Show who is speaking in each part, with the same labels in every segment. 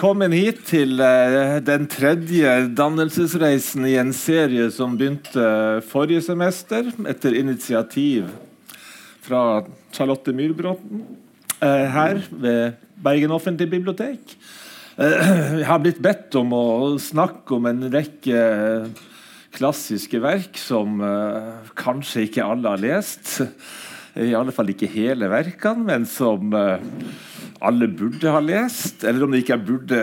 Speaker 1: Velkommen hit til eh, den tredje dannelsesreisen i en serie som begynte forrige semester, etter initiativ fra Charlotte Myrbråten eh, her ved Bergen offentlige bibliotek. Eh, jeg har blitt bedt om å snakke om en rekke klassiske verk som kanskje ikke alle har lest. I alle fall ikke hele verkene, men som alle burde ha lest. Eller om de ikke burde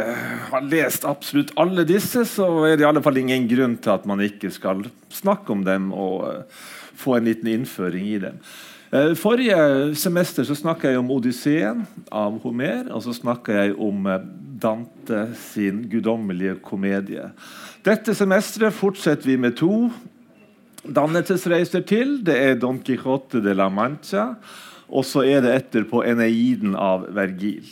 Speaker 1: ha lest absolutt alle disse, så er det i alle fall ingen grunn til at man ikke skal snakke om dem og uh, få en liten innføring i dem. Uh, forrige semester så snakka jeg om Odysseen av Homer, og så snakka jeg om uh, Dante sin guddommelige komedie. Dette semesteret fortsetter vi med to dannelsesreiser til. Det er Don Quijote de la Mancha og så er det etterpå Eneiden av Vergil.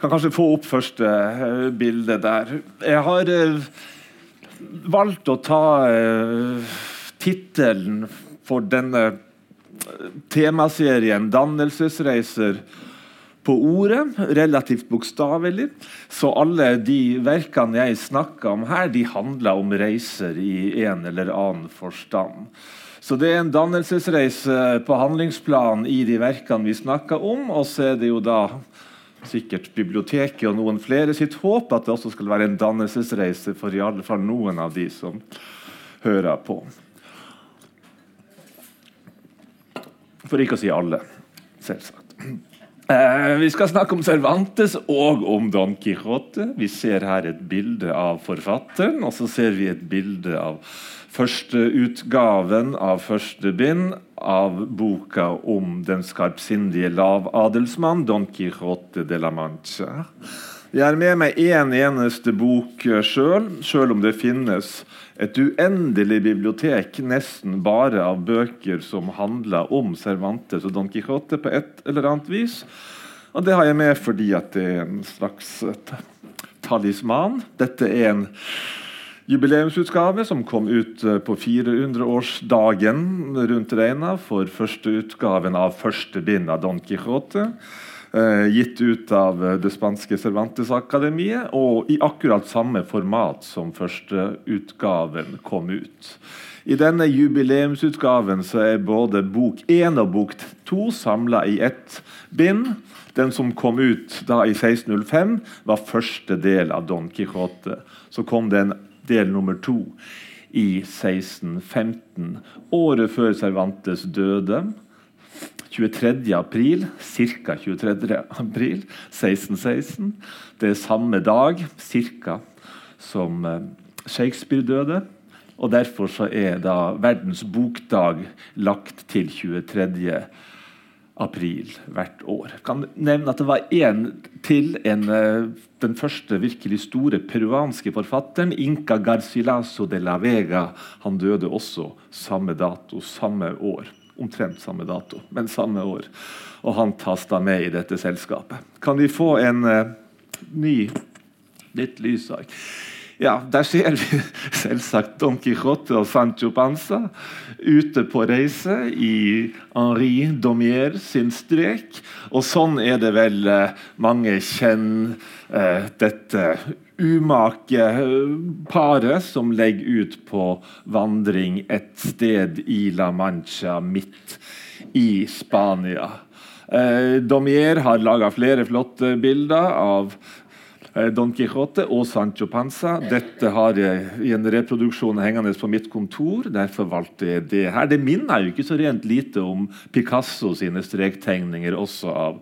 Speaker 1: Kan kanskje få opp første uh, bilde der. Jeg har uh, valgt å ta uh, tittelen for denne temaserien 'Dannelsesreiser' på ordet, relativt bokstavelig. Så alle de verkene jeg snakker om her, de handler om reiser i en eller annen forstand. Så det er en dannelsesreise på handlingsplan i de verkene vi snakker om. Og så er det jo da sikkert biblioteket og noen flere sitt håp at det også skal være en dannelsesreise for i alle fall noen av de som hører på. For ikke å si alle, selvsagt. Eh, vi skal snakke om Cervantes og om Don Quijote. Vi ser her et bilde av forfatteren, og så ser vi et bilde av førsteutgaven av første bind av boka om den skarpsindige lavadelsmann Don Quijote de la Mancha. Jeg har med meg én en eneste bok sjøl, sjøl om det finnes et uendelig bibliotek nesten bare av bøker som handler om Cervantes og Don Quijote på et eller annet vis. Og det har jeg med fordi det er en slags talisman. Dette er en jubileumsutgave som kom ut eh, på 400-årsdagen rundt regna for første utgaven av første bind av Don Quijote. Eh, gitt ut av eh, det spanske Cervantes-akademiet, og i akkurat samme format som første utgaven kom ut. I denne jubileumsutgaven så er både bok 1 og bok 2 samla i ett bind. Den som kom ut da i 1605, var første del av Don Quijote. Så kom det en del nummer to i 1615. Året før Cervantes døde. 23. april, ca. 23. april 1616. Det er samme dag cirka, som eh, Shakespeare døde. Og Derfor så er da verdens bokdag lagt til 23 april hvert år. Jeg kan nevne at det var én til, en, eh, den første virkelig store peruanske forfatteren, Inca Garcilaso de la Vega. Han døde også samme dato, samme år. Omtrent samme dato, men samme år. Og han tas da med i dette selskapet. Kan vi få en uh, ny litt lysark? Ja, Der ser vi selvsagt Don Quijote og Sancho Panza ute på reise i Henri Domier sin strek. Og sånn er det vel eh, mange kjenner eh, dette umake eh, paret som legger ut på vandring et sted i La Mancha, midt i Spania. Eh, Domier har laga flere flotte bilder av Don Quijote og Sancho Panza. Dette har jeg i en reproduksjon hengende på mitt kontor. Derfor valgte jeg det her. Det minner jo ikke så rent lite om Picasso sine strektegninger også av,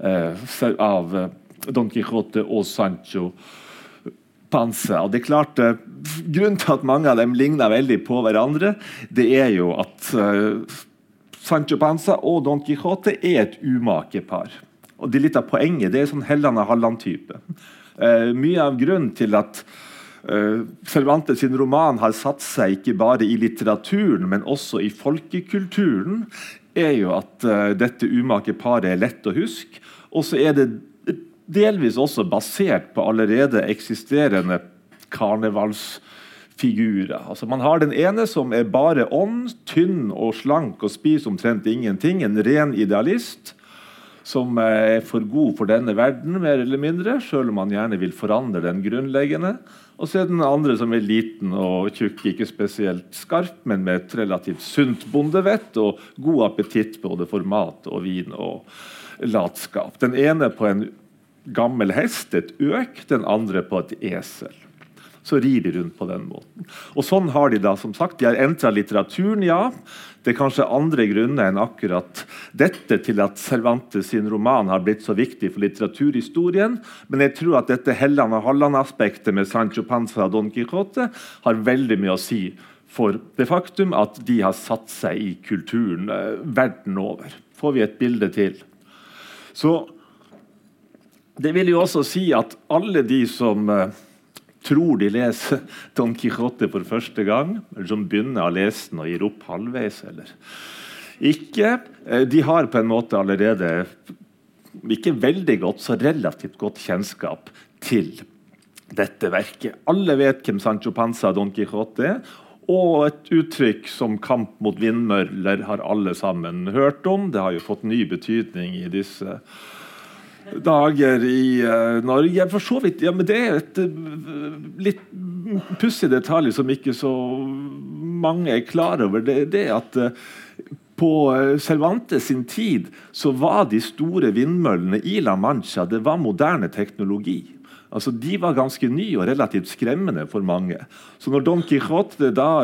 Speaker 1: eh, av eh, Don Quijote og Sancho Panza. Og det er klart, eh, Grunnen til at mange av dem ligner veldig på hverandre, det er jo at uh, Sancho Panza og Don Quijote er et umake par. Og det er litt av poenget. Det er sånn Helland og Halland-type. Uh, mye av grunnen til at eh, Cervantes sin roman har satt seg ikke bare i litteraturen, men også i folkekulturen, er jo at eh, dette umake paret er lett å huske. Og så er det delvis også basert på allerede eksisterende karnevalsfigurer. Altså man har den ene som er bare ånd, tynn og slank og spiser omtrent ingenting. En ren idealist. Som er for god for denne verden, mer eller mindre, selv om man gjerne vil forandre den grunnleggende. Og så er den andre som er liten og tjukk, ikke spesielt skarp, men med et relativt sunt bondevett og god appetitt både for mat og vin og latskap. Den ene på en gammel hest, et øk, den andre på et esel så rir de rundt på den måten. Og sånn har De da, som sagt, de har entra litteraturen, ja. Det er kanskje andre grunner enn akkurat dette til at Cervantes sin roman har blitt så viktig for litteraturhistorien. Men jeg tror at dette Helland og Halland-aspektet med Sancho Panza og Don Quijote har veldig mye å si for det faktum at de har satt seg i kulturen eh, verden over. Får vi et bilde til. Så det vil jo også si at alle de som eh, tror de leser Don Quijote for første gang, eller som begynner å lese den og gir opp halvveis. eller ikke. Eh, de har på en måte allerede ikke veldig godt, så relativt godt kjennskap til dette verket. Alle vet hvem Sancho Panza og Don Quijote er. Og et uttrykk som 'kamp mot vindmøller' har alle sammen hørt om. Det har jo fått ny betydning i disse dager i uh, Norge. For så vidt, ja, men Det er et uh, litt pussig detalj som ikke så mange er klar over. Det er det at uh, på Cervantes sin tid så var de store vindmøllene i La Mancha det var moderne teknologi. Altså, De var ganske nye og relativt skremmende for mange. Så når Don Quijote da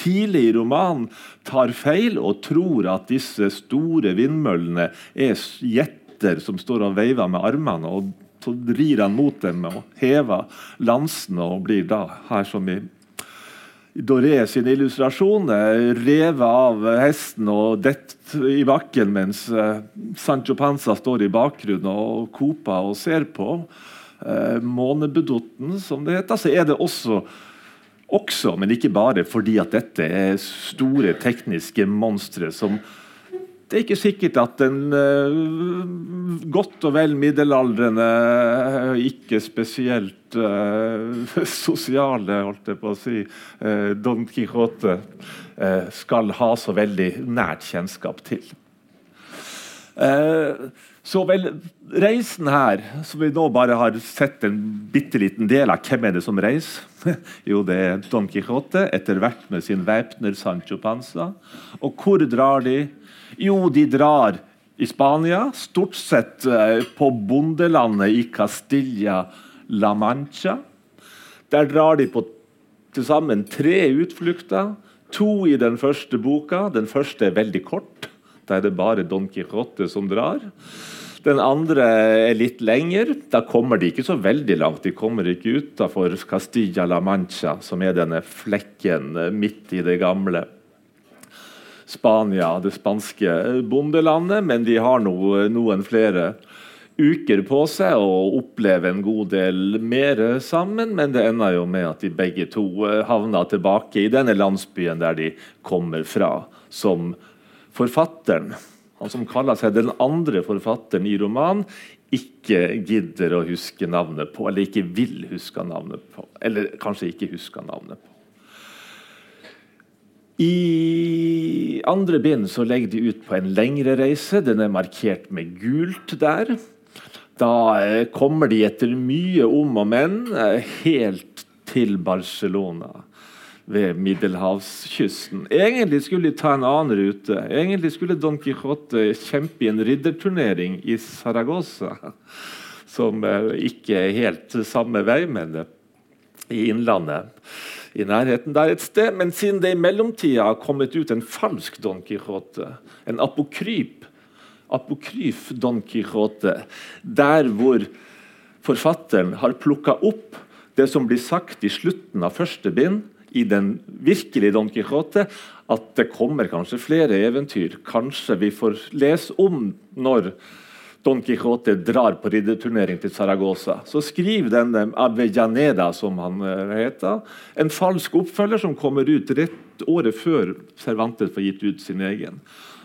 Speaker 1: tidlig i romanen tar feil og tror at disse store vindmøllene er jet rytter som står og veiver med armene. og Så rir han mot dem og hever lansen og blir da, her som i Doré sin illustrasjon, revet av hesten og dett i bakken mens eh, Sancho Panza står i bakgrunnen og koper og ser på. Eh, Månebedotten, som det heter. Så er det også også, men ikke bare fordi at dette er store tekniske monstre som det er ikke sikkert at en uh, godt og vel middelaldrende, uh, ikke spesielt uh, sosiale, holdt jeg på å si, Don Quijote skal ha så veldig nært kjennskap til. så vel, reisen her, som vi nå bare har sett en bitte liten del av, hvem er det som reiser? jo, det er Don Quijote, etter hvert med sin væpner Sancho Panza. Og hvor drar de? Jo, de drar i Spania, stort sett eh, på bondelandet i Castilla-La Mancha. Der drar de på til sammen tre utflukter. To i den første boka. Den første er veldig kort. Da er det bare Don Quijote som drar. Den andre er litt lengre. Da kommer de ikke så veldig langt. De kommer ikke utafor Castilla-La Mancha, som er denne flekken eh, midt i det gamle. Spania, det spanske bondelandet, men de har no, noen flere uker på seg og opplever en god del mer sammen. Men det ender jo med at de begge to eh, havner tilbake i denne landsbyen der de kommer fra, som forfatteren, han som kaller seg den andre forfatteren i romanen, ikke gidder å huske navnet på, eller ikke vil huske navnet på. Eller kanskje ikke husker navnet på. I andre bind så legger de ut på en lengre reise. Den er markert med gult der. Da eh, kommer de etter mye om og men eh, helt til Barcelona ved middelhavskysten. Egentlig skulle de ta en annen rute. Egentlig skulle Don Quijote kjempe i en ridderturnering i Saragossa. Som eh, ikke er helt samme vei, men i Innlandet i nærheten der et sted. Men siden det i mellomtida har kommet ut en falsk Don Quijote, en apokryp, apokryf Don Quijote, der hvor forfatteren har plukka opp det som blir sagt i slutten av første bind, i den virkelige Don Quijote, at det kommer kanskje flere eventyr. Kanskje vi får lese om når Don Quijote drar på ridderturnering til Saragossa, så skriver denne Avellaneda, som han eh, heter, en falsk oppfølger som kommer ut rett året før Cervantes får gitt ut sin egen.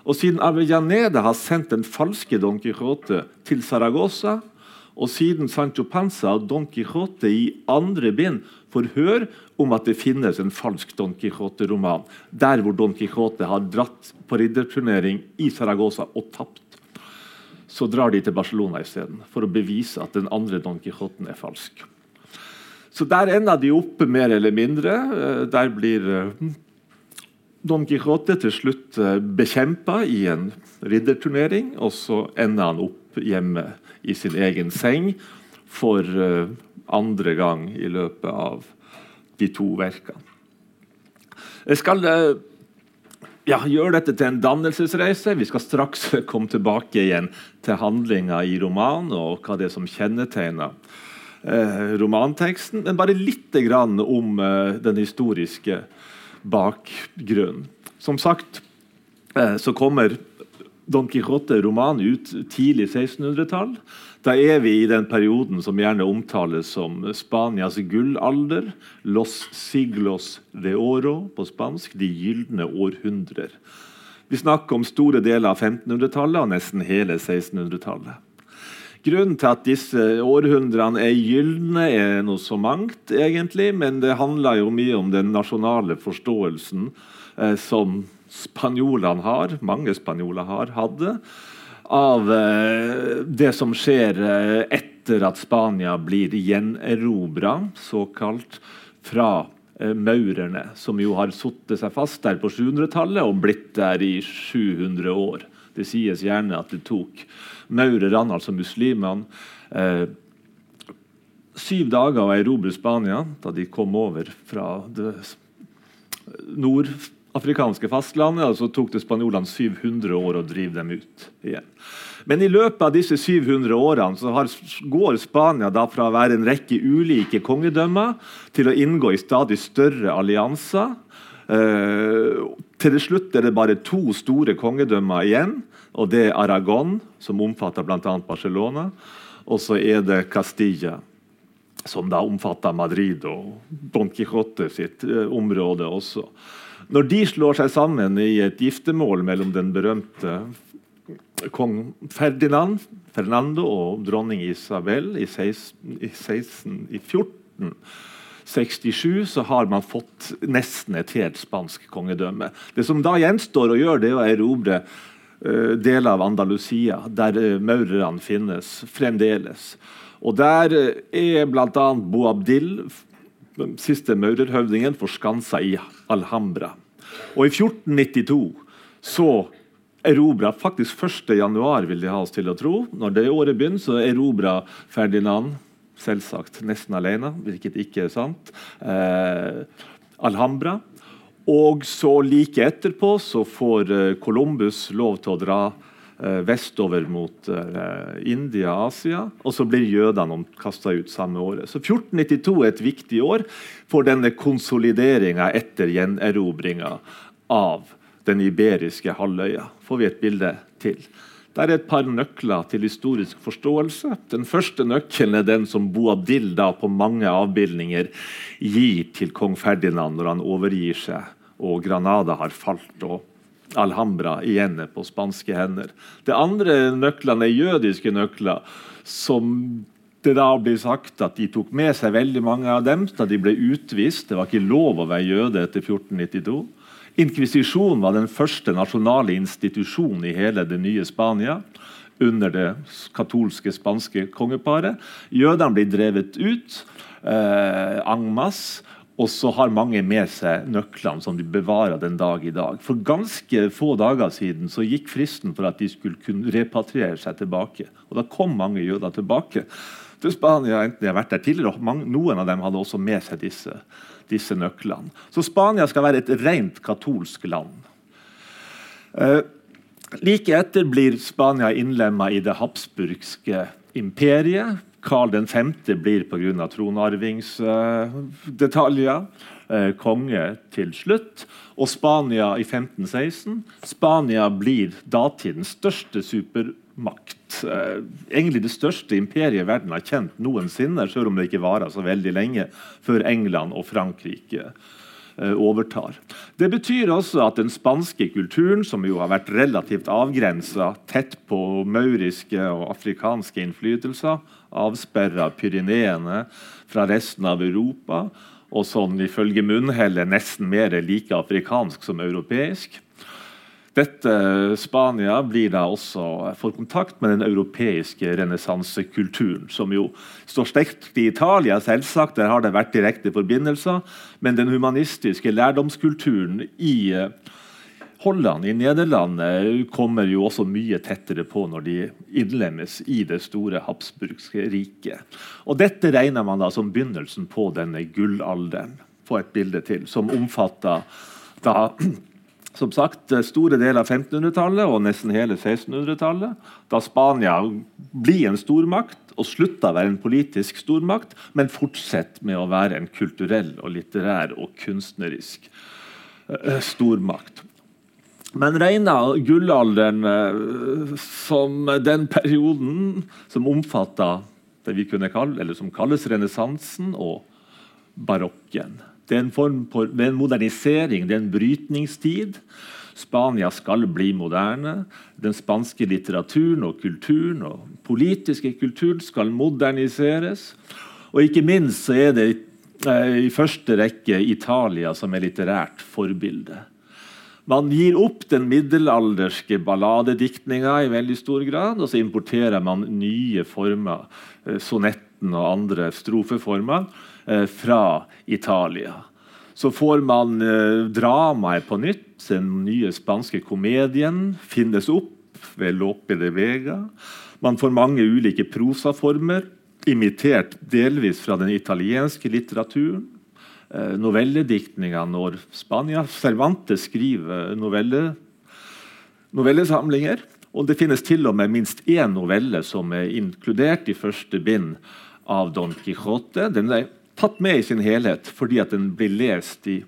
Speaker 1: Og Siden Avellaneda har sendt den falske Don Quijote til Saragossa, og siden Sancho Panza og Don Quijote i andre bind får høre om at det finnes en falsk Don Quijote-roman, der hvor Don Quijote har dratt på ridderturnering i Saragossa og tapt så drar de til Barcelona isteden for å bevise at den andre Don Quijoten er falsk. Så der ender de opp mer eller mindre. Eh, der blir eh, Don Quijote til slutt eh, bekjempa i en ridderturnering, og så ender han opp hjemme i sin egen seng for andre gang i løpet av de to verkene. Jeg skal ja, gjør dette til en dannelsesreise. Vi skal straks komme tilbake igjen til handlinga i romanen og hva det er som kjennetegner eh, romanteksten. Men bare litt grann om eh, den historiske bakgrunnen. Som sagt eh, så kommer Don Quijote-romanen ut tidlig 1600-tall. Da er vi i den perioden som gjerne omtales som Spanias gullalder. Los siglos de oro på spansk. De gylne århundrer. Vi snakker om store deler av 1500-tallet og nesten hele 1600-tallet. Grunnen til at disse århundrene er gylne, er noe så mangt, egentlig, men det handler jo mye om den nasjonale forståelsen eh, som spanjolene har, mange spanjoler har, hadde av eh, det som skjer eh, etter at Spania blir gjenerobra, såkalt, fra eh, maurerne, som jo har satt seg fast der på 700-tallet og blitt der i 700 år. Det sies gjerne at det tok maurerne, altså muslimene, eh, syv dager å erobre Spania da de kom over fra det nord afrikanske fastlandet, og så tok det spanjolene 700 år å drive dem ut igjen. Men i løpet av disse 700 årene så har, går Spania da fra å være en rekke ulike kongedømmer til å inngå i stadig større allianser. Eh, til slutt er det bare to store kongedømmer igjen. og Det er Aragon, som omfatter bl.a. Barcelona, og så er det Castilla som da omfatter Madrid og Don Quijote sitt eh, område også. Når de slår seg sammen i et giftermål mellom den berømte kong Ferdinand Fernando og dronning Isabel i, 16, i, 16, i 1467 så har man fått nesten et helt spansk kongedømme. Det som da gjenstår å gjøre, det er å erobre uh, deler av Andalusia, der uh, maurerne finnes fremdeles. Og Der uh, er bl.a. Boabdil siste maurerhøvdingen forskansa i Alhambra. Og i 1492 så erobra faktisk 1. januar, vil de ha oss til å tro. Når det året begynner, så erobra Ferdinand selvsagt nesten alene, hvilket ikke er sant. Eh, Alhambra. Og så like etterpå så får eh, Columbus lov til å dra vestover mot uh, India og Asia. Og så blir jødene kasta ut samme året. Så 1492 er et viktig år for denne konsolideringa etter gjenerobringa av den iberiske halvøya. Får vi et bilde til. Der er et par nøkler til historisk forståelse. Den første nøkkelen er den som Boabdil da på mange avbildninger gir til kong Ferdinand når han overgir seg og Granada har falt. og Alhambra igjen på spanske hender. Det andre nøklene er jødiske nøkler, som det da blir sagt at de tok med seg veldig mange av dem da de ble utvist. Det var ikke lov å være jøde etter 1492. Inkvisisjonen var den første nasjonale institusjonen i hele det nye Spania under det katolske spanske kongeparet. Jødene blir drevet ut eh, masse. Og så har mange med seg nøklene som de bevarer den dag i dag. For ganske få dager siden så gikk fristen for at de skulle kunne repatriere seg tilbake. Og da kom mange jøder tilbake til Spania, enten de har vært der tidligere. og Noen av dem hadde også med seg disse, disse nøklene. Så Spania skal være et rent katolsk land. Eh, like etter blir Spania innlemma i det habsburgske imperiet. Karl 5. blir pga. tronarvingsdetaljer eh, konge til slutt. Og Spania i 1516. Spania blir datidens største supermakt. Eh, egentlig det største imperiet verden har kjent noensinne, selv om det ikke varer så veldig lenge før England og Frankrike overtar. Det betyr også at den spanske kulturen, som jo har vært relativt avgrensa tett på mauriske og afrikanske innflytelser, avsperra Pyreneene fra resten av Europa, og sånn ifølge munnhellet nesten mer like afrikansk som europeisk. Dette Spania blir da også får kontakt med den europeiske renessansekulturen, som jo står sterkt i Italia, selvsagt. Der har det vært direkte forbindelser. Men den humanistiske lærdomskulturen i uh, Holland, i Nederland, kommer jo også mye tettere på når de innlemmes i det store habsburgske riket. Og Dette regner man da som begynnelsen på denne gullalderen. Få et bilde til, som omfatter da som sagt, store deler av 1500-tallet og nesten hele 1600-tallet, da Spania blir en stormakt og slutter å være en politisk stormakt, men fortsetter med å være en kulturell, og litterær og kunstnerisk uh, stormakt. Men regna gullalderen som den perioden som omfatter det vi kunne kalle, eller som kalles renessansen og barokken. Det er en form for det er en modernisering, det er en brytningstid. Spania skal bli moderne. Den spanske litteraturen og kulturen og politiske kulturen skal moderniseres. Og ikke minst så er det eh, i første rekke Italia som er litterært forbilde. Man gir opp den middelalderske balladediktninga i veldig stor grad, og så importerer man nye former, eh, sonetten og andre strofeformer, fra Italia. Så får man eh, dramaet på nytt. Den nye spanske komedien finnes opp ved Lope de Vega. Man får mange ulike prosaformer, imitert delvis fra den italienske litteraturen. Eh, Novellediktinga når Spania Cervantes skriver novelle, novellesamlinger. Og det finnes til og med minst én novelle som er inkludert i første bind av Don Quijote. Den er tatt med i sin helhet fordi at den blir lest i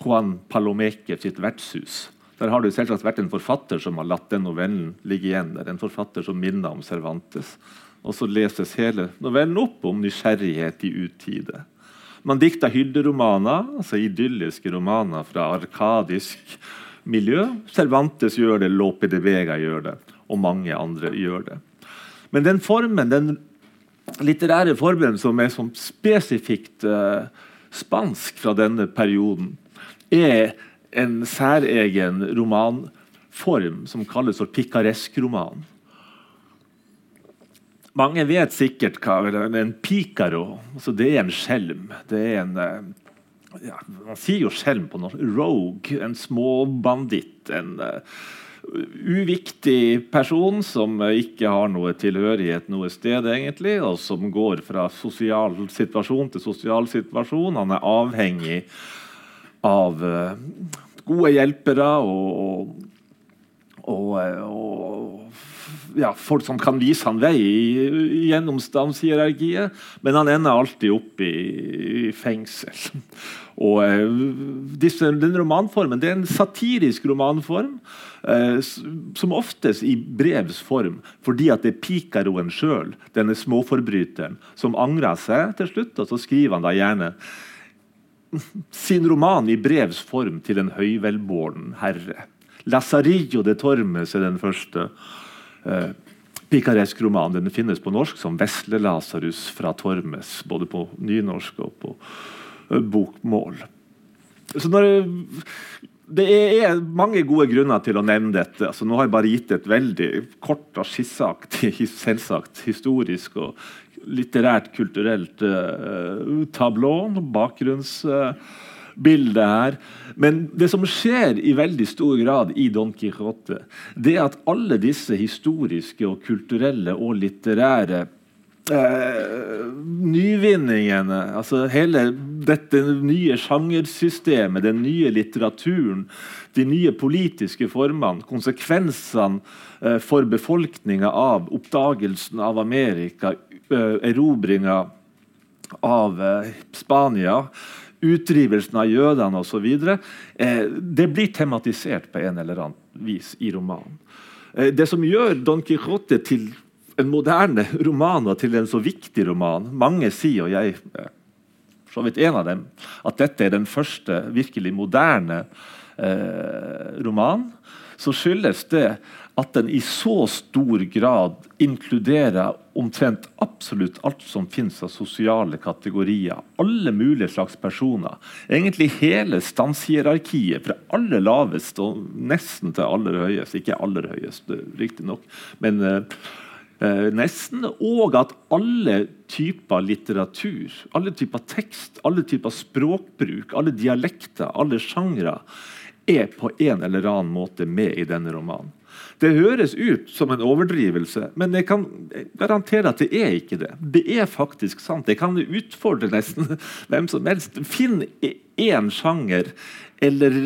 Speaker 1: Juan Palomeque sitt vertshus. Der har det selvsagt vært en forfatter som har latt den novellen ligge igjen. der, en forfatter som minner om Cervantes. Og så leses hele novellen opp om nysgjerrighet i utide. Man dikta hylderomaner, altså idylliske romaner fra arkadisk miljø. Cervantes gjør det, Lope de Vega gjør det, og mange andre gjør det. Men den formen den litterære formen som er som spesifikt uh, spansk fra denne perioden, er en særegen romanform som kalles for pikaresk-roman. Mange vet sikkert hva en picaro altså Det er en skjelm. Det er en uh, ja, Man sier jo skjelm på norsk. Rogue. En småbanditt. En uh, uviktig person som ikke har noe tilhørighet noe sted, egentlig, og som går fra sosial situasjon til sosial situasjon. Han er avhengig av uh, gode hjelpere og, og, og ja, folk som kan vise han vei gjennom stamshierarkiet, men han ender alltid opp i, i fengsel. Og uh, disse, Den romanformen det er en satirisk romanform Eh, som oftest i brevs form, fordi at det er pikaroen sjøl, denne småforbryteren, som angrer seg til slutt. Og så skriver han da gjerne sin roman i brevs form til en høyvelbåren herre. 'Lazarillo de Tormes' er den første eh, pikaresk roman. Den finnes på norsk som 'Vesle Lasarus fra Tormes', både på nynorsk og på eh, bokmål. Så når det er mange gode grunner til å nevne dette. Altså, nå har jeg bare gitt et veldig kort og skisseaktig, selvsagt historisk og litterært, kulturelt uh, tablå, bakgrunnsbilde uh, her. Men det som skjer i veldig stor grad i Don Quijote, det er at alle disse historiske og kulturelle og litterære eh, nyvinningene, altså hele dette nye sjangersystemet, den nye litteraturen, de nye politiske formene, konsekvensene eh, for befolkninga av oppdagelsen av Amerika, eh, erobringa av Spania, utdrivelsen av jødene osv. Uh, det blir tematisert på en eller annen vis i romanen. Det som gjør Don Quijote til en moderne roman og til en så viktig roman. Mange sier, og jeg så vidt en av dem, at dette er den første virkelig moderne eh, romanen, så skyldes det at den i så stor grad inkluderer omtrent absolutt alt som finnes av sosiale kategorier. Alle mulige slags personer. Egentlig hele stanshierarkiet, fra aller lavest og nesten til aller høyest. Ikke aller høyest, riktignok, men eh, eh, nesten. Og at alle typer litteratur, alle typer tekst, alle typer språkbruk, alle dialekter, alle sjangre er på en eller annen måte med i denne romanen. Det høres ut som en overdrivelse, men jeg kan garantere at det er ikke det. Det er faktisk sant. Jeg kan utfordre nesten hvem som helst. Finn én sjanger eller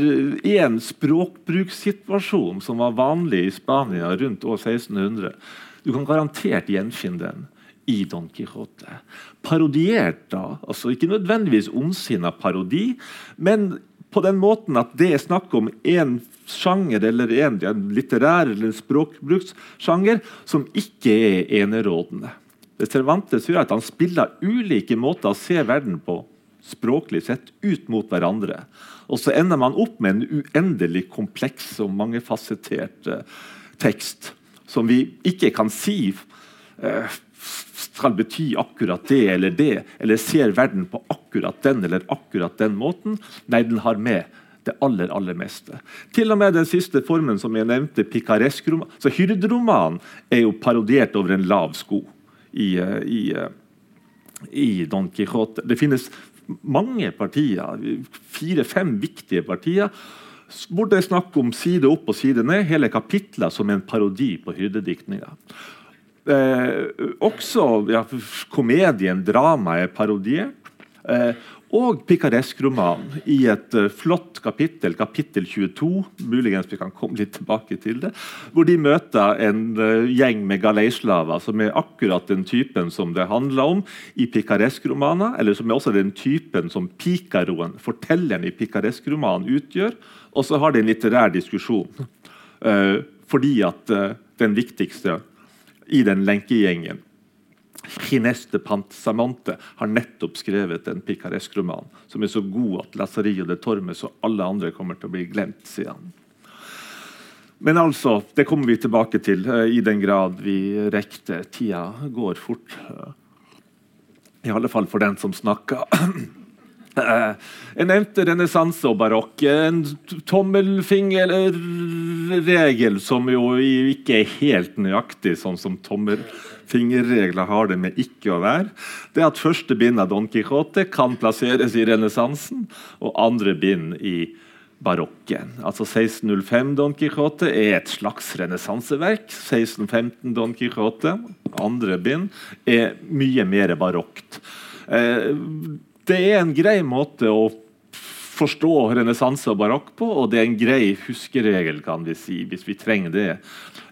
Speaker 1: én språkbrukssituasjon som var vanlig i Spania rundt år 1600. Du kan garantert gjenfinne den i Don Quijote. Parodiert, da. altså Ikke nødvendigvis ondsinna parodi, men på den måten at det er snakk om en sjanger eller en, litterær eller språkbrukssjanger som ikke er enerådende. Det Cervantes gjør at Han spiller ulike måter å se verden på språklig sett ut mot hverandre. Og så ender man opp med en uendelig kompleks og mangefasettert uh, tekst som vi ikke kan si uh, skal bety akkurat det eller det, eller ser verden på akkurat den eller akkurat den måten. Nei, den har med det aller aller meste. Til og med den siste formen som jeg nevnte, pikaresk-roman. Så Hyrderomanen er jo parodiert over en lav sko i, eh, i, eh, i Don Quijote. Det finnes mange partier, fire-fem viktige partier, hvor det er snakk om side opp og side ned, hele kapitler som en parodi på hyrdediktninga. Eh, også ja, komedien, dramaet, er parodiert. Eh, og pikaresk-roman i et uh, flott kapittel, kapittel 22, muligens vi kan komme litt tilbake til det, hvor de møter en uh, gjeng med galeislaver som er akkurat den typen som det handler om i pikaresk-romaner, eller som er også den typen som pikaroen, fortelleren i pikaresk-romanen, utgjør. Og så har de en litterær diskusjon, uh, fordi at den viktigste i den lenkegjengen Ginés Pantsamante har nettopp skrevet en pikaresk roman som er så god at Lazarillo de Tormes og alle andre kommer til å bli glemt, sier han. Men altså, det kommer vi tilbake til uh, i den grad vi rekte. Tida går fort. I alle fall for den som snakker. jeg nevnte renessanse og barokk. En tommelfingerregel som jo ikke er helt nøyaktig sånn som tommel fingerregler har det med ikke å være, det er at første bind av Don Quijote kan plasseres i renessansen, og andre bind i barokken. Altså 1605 Don Quijote er et slags renessanseverk. 1615 Don Quijote, andre bind, er mye mer barokt. Eh, det er en grei måte å forstå renessanse og barokk på, og det er en grei huskeregel kan vi si, hvis vi trenger det,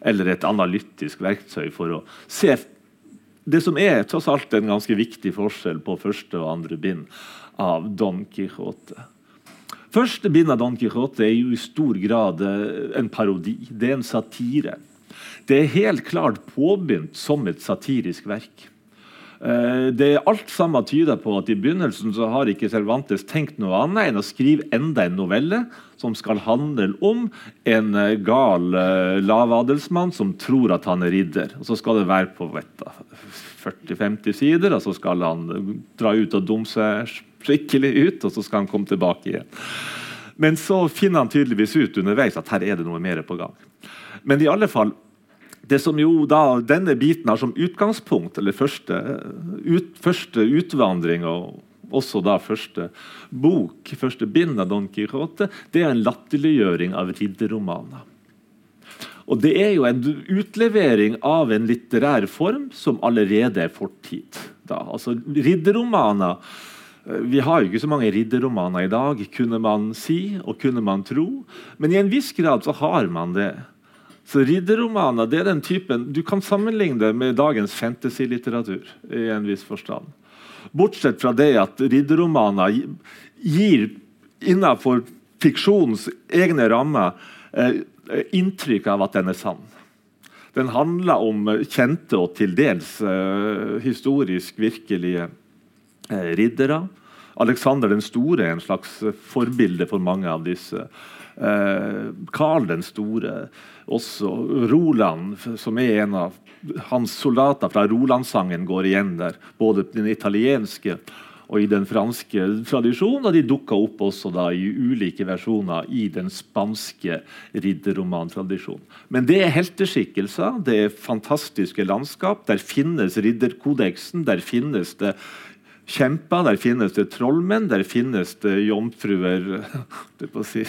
Speaker 1: eller et analytisk verktøy for å se det som er tross alt en ganske viktig forskjell på første og andre bind av Don Quijote. Første bind av Don Quijote er jo i stor grad eh, en parodi. Det er en satire. Det er helt klart påbegynt som et satirisk verk. Eh, det er Alt sammen tyder på at i begynnelsen så har ikke Cervantes tenkt noe annet enn å skrive enda en novelle som skal handle om en eh, gal uh, lavadelsmann som tror at han er ridder. Og Så skal det være på 40-50 sider, og så skal han dra ut og dumme seg skikkelig ut, og så skal han komme tilbake igjen. Men så finner han tydeligvis ut underveis at her er det noe mer på gang. Men i alle fall, det som jo da denne biten har som utgangspunkt, eller første, ut, første utvandring og også da første bok, første bind av Don Quijote, det er en latterliggjøring av ridderromaner. Og Det er jo en utlevering av en litterær form som allerede er fortid. Da. Altså, ridderromaner eh, Vi har jo ikke så mange ridderromaner i dag, kunne man si og kunne man tro. Men i en viss grad så har man det. Så Ridderromaner det er den typen Du kan sammenligne med dagens fantasy-litteratur. i en viss forstand. Bortsett fra det at ridderromaner gir innenfor fiksjonens egne rammer eh, inntrykk av at den er sann. Den handler om kjente og til dels eh, historisk virkelige eh, riddere. Alexander den store er en slags forbilde for mange av disse. Eh, Karl den store, også Roland, som er en av hans soldater fra Rolandsangen, går igjen der. Både den italienske og i den franske tradisjonen. Og de dukka opp også da i ulike versjoner i den spanske ridderromantradisjonen. Men det er helteskikkelser, det er fantastiske landskap. Der finnes ridderkodeksen, der finnes det kjemper, der finnes det trollmenn, der finnes det jomfruer si,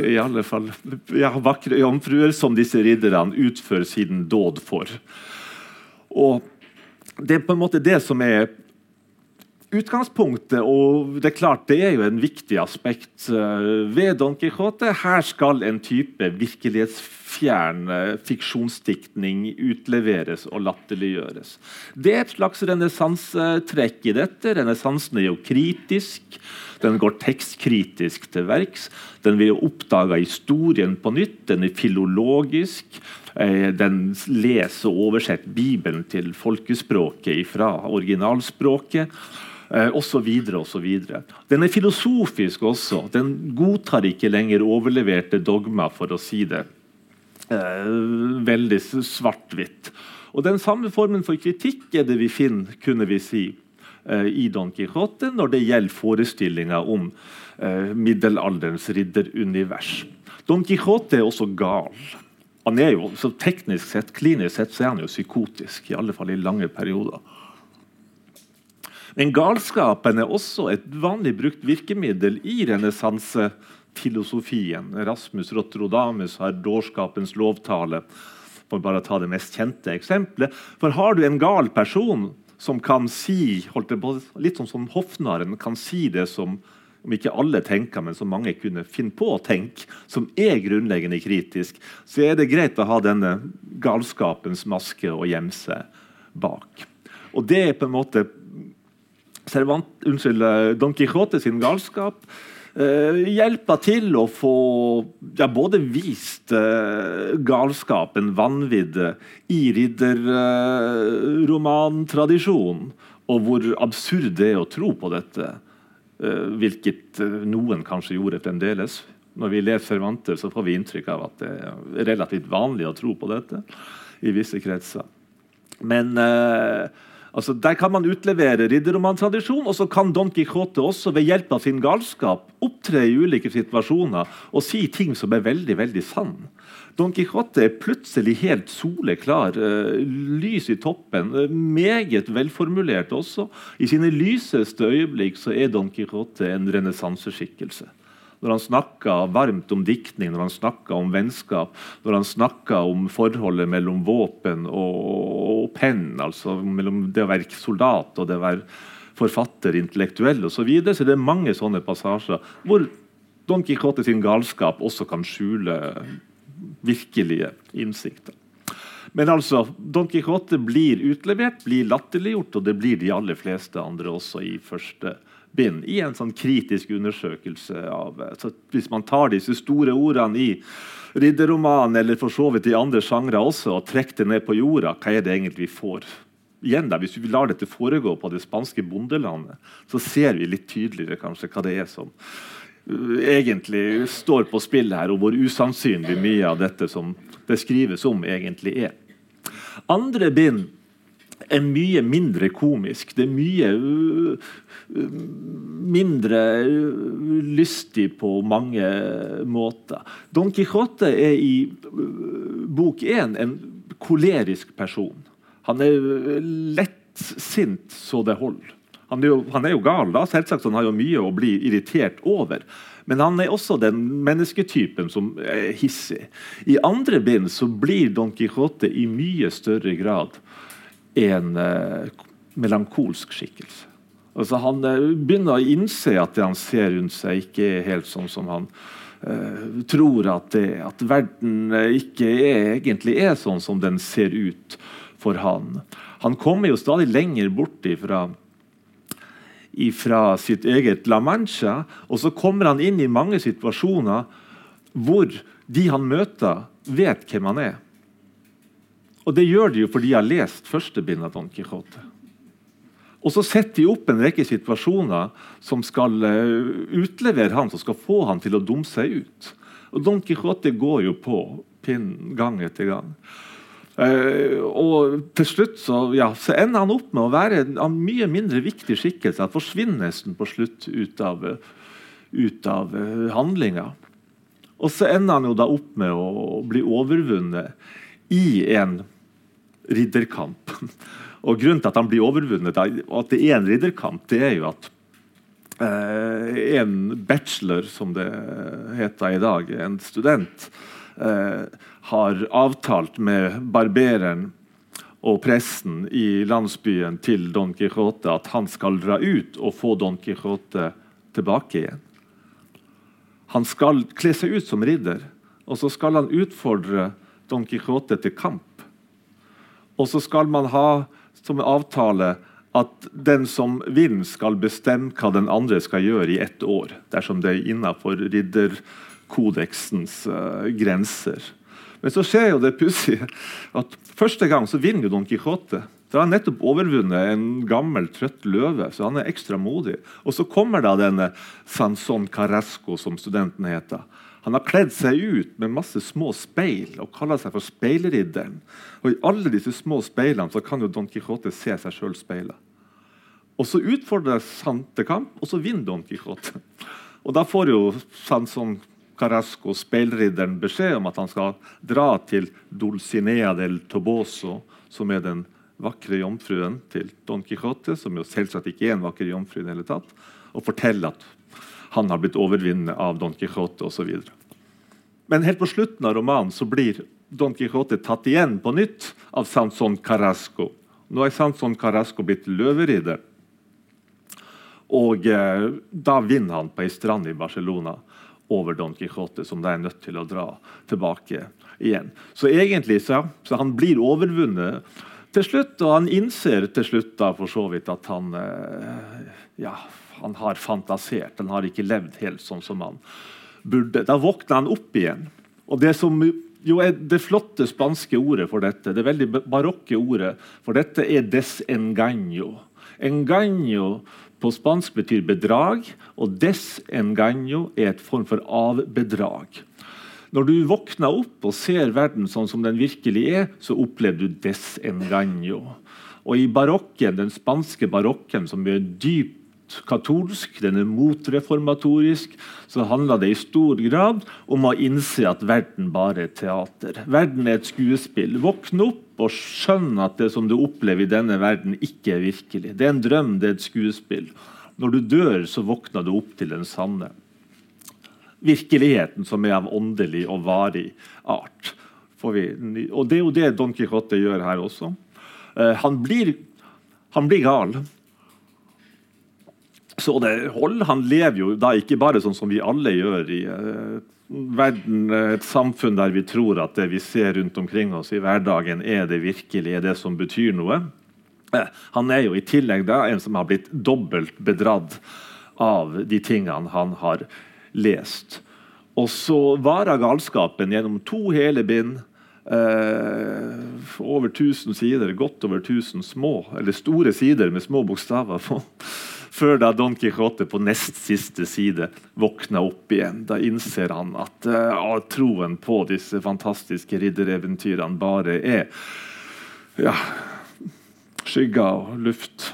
Speaker 1: I alle fall ja, vakre jomfruer som disse ridderne utfører siden dåd for. Og Det er på en måte det som er utgangspunktet, og det er klart det er jo en viktig aspekt uh, ved Don Quijote. Her skal en type virkelighetsfjern uh, fiksjonsdiktning utleveres og latterliggjøres. Det er et slags renessansetrekk i dette. Renessansen er jo kritisk. Den går tekstkritisk til verks. Den vil oppdage historien på nytt. Den er filologisk. Eh, den leser og oversetter Bibelen til folkespråket fra originalspråket eh, osv. osv. Den er filosofisk også. Den godtar ikke lenger overleverte dogmer, for å si det eh, veldig svart-hvitt. Og Den samme formen for kritikk er det vi finner kunne vi si, i Don Quijote når det gjelder forestillinger om middelalderens ridderunivers. Don Quijote er også gal. Han er jo, så Teknisk sett, klinisk sett så er han jo psykotisk, i alle fall i lange perioder. Men galskapen er også et vanlig brukt virkemiddel i renessansefilosofien. Rasmus Rotrodamus har dårskapens lovtale, for bare å ta det mest kjente eksempelet. For har du en gal person som kan si, litt sånn som Hoffnaren kan si det som om ikke alle tenker, men som mange kunne finne på å tenke, som er grunnleggende kritisk, så er det greit å ha denne galskapens maske å gjemme seg bak. Og det er på en måte Servant, unnskyld, eh, Don Quijote sin galskap uh, hjelper til å få ja, både vist uh, galskapen, vanviddet, i ridderromantradisjonen, uh, og hvor absurd det er å tro på dette. Hvilket noen kanskje gjorde fremdeles. Når vi leser Cervantes, så får vi inntrykk av at det er relativt vanlig å tro på dette i visse kretser. Men uh, Altså, der kan man utlevere ridderromantradisjon, og så kan Don Quijote også ved hjelp av sin galskap opptre i ulike situasjoner og si ting som er veldig veldig sann. Don Quijote er plutselig helt soleklar, uh, lys i toppen, uh, meget velformulert også. I sine lyseste øyeblikk så er Don Quijote en renessanseskikkelse når han snakka varmt om diktning, når han snakka om vennskap, når han snakka om forholdet mellom våpen og, og penn, altså mellom det å være soldat og det å være forfatter, intellektuell osv. Så, videre. så det er mange sånne passasjer hvor Don Quijote sin galskap også kan skjule virkelige innsikter. Men altså, Don Quijote blir utlevert, blir latterliggjort, og det blir de aller fleste andre også i første bind i en sånn kritisk undersøkelse av så Hvis man tar disse store ordene i ridderromanen eller for så vidt i andre sjangre også, og trekker det ned på jorda, hva er det egentlig vi får? Igjen da, Hvis vi lar dette foregå på det spanske bondelandet, så ser vi litt tydeligere kanskje hva det er som uh, egentlig står på spill her, og hvor usannsynlig mye av dette som det skrives om, egentlig er. Andre bind er mye mindre komisk. Det er mye uh, mindre lystig på mange måter. Don Quijote er i uh, bok én en kolerisk person. Han er lettsint så det holder. Han er, jo, han er jo, gal, da, selvsagt, han har jo mye å bli irritert over. Men han er også den mennesketypen som er hissig. I andre bind så blir Don Quijote i mye større grad en eh, melankolsk skikkelse. Altså Han uh, begynner å innse at det han ser rundt seg, ikke er helt sånn som han uh, tror at, det, at verden ikke er, egentlig er sånn som den ser ut for han. Han kommer jo stadig lenger bort ifra fra sitt eget La Mancha, og så kommer han inn i mange situasjoner hvor de han møter, vet hvem han er. Og det gjør de jo fordi de har lest første bind av Don Quijote. Og så setter de opp en rekke situasjoner som skal uh, utlevere han, som skal få han til å dumme seg ut. Og Don Quijote går jo på pinnen gang etter gang. Uh, og til slutt så, ja, så, ender han opp med å være en, mye mindre viktig skikkelse. Han forsvinner nesten på slutt ut av, ut av uh, handlinga. Og så ender han jo da opp med å bli overvunnet i en ridderkamp. Og Grunnen til at han blir overvunnet, og at det er en ridderkamp, det er jo at eh, en bachelor, som det heter i dag, en student, eh, har avtalt med barbereren og presten i landsbyen til Don Quijote at han skal dra ut og få Don Quijote tilbake igjen. Han skal kle seg ut som ridder, og så skal han utfordre Don Quijote til kamp. Og så skal man ha som en avtale at den som vinner, skal bestemme hva den andre skal gjøre i ett år. Dersom det er innenfor ridderkodeksens uh, grenser. Men så skjer jo det pussige at første gang så vinner jo Don Quijote. Da har han nettopp overvunnet en gammel, trøtt løve, så han er ekstra modig. Og så kommer da denne Sanson Carrasco, som studenten heter. Han har kledd seg ut med masse små speil og kaller seg for Speilridderen. Og I alle disse små speilene så kan jo Don Quijote se seg sjøl speila. Og Så utfordres han til kamp, og så vinner Don Quijote. Og Da får jo Sanson Carasco, speilridderen, beskjed om at han skal dra til Dulcinea del Toboso, som er den vakre jomfruen til Don Quijote, som jo selvsagt ikke er en vakker jomfru, i det hele tatt, og fortelle at han har blitt overvunnet av Don Quijote osv. Men helt på slutten av romanen så blir Don Quijote tatt igjen på nytt av Sanson Carasco. Nå er Sanson Carasco blitt løveridder. Og eh, da vinner han på ei strand i Barcelona over Don Quijote, som da er nødt til å dra tilbake igjen. Så egentlig så, så han blir overvunnet til slutt, og han innser til slutt da for så vidt at han eh, ja, han har fantasert. Han har ikke levd helt sånn som han burde. Da våkner han opp igjen. Og det som jo er det flotte spanske ordet for dette, det veldig barokke ordet for dette, er desengaño. Engaño på spansk betyr bedrag, og desengaño er et form for avbedrag. Når du våkner opp og ser verden sånn som den virkelig er, så opplever du desengaño. Og i barokken, den spanske barokken, som er dypt katolsk, den er motreformatorisk, så handler det i stor grad om å innse at verden bare er teater. Verden er et skuespill. Våkne opp og skjønne at det som du opplever i denne verden, ikke er virkelig. Det er en drøm, det er et skuespill. Når du dør, så våkner du opp til den sanne virkeligheten, som er av åndelig og varig art. Og det er jo det Don Quijote gjør her også. Uh, han, blir, han blir gal. Så det hold, Han lever jo da ikke bare sånn som vi alle gjør i uh, verden, et samfunn der vi tror at det vi ser rundt omkring oss i hverdagen, er det virkelig er det som betyr noe. Uh, han er jo i tillegg da en som har blitt dobbelt bedratt av de tingene han har lest. Og så varer galskapen gjennom to hele bind. Uh, over 1000 sider, godt over 1000 små, eller store sider med små bokstaver på før da Don Quijote på nest siste side våkner opp igjen. Da innser han at eh, troen på disse fantastiske riddereventyrene bare er ja, skygger og luft.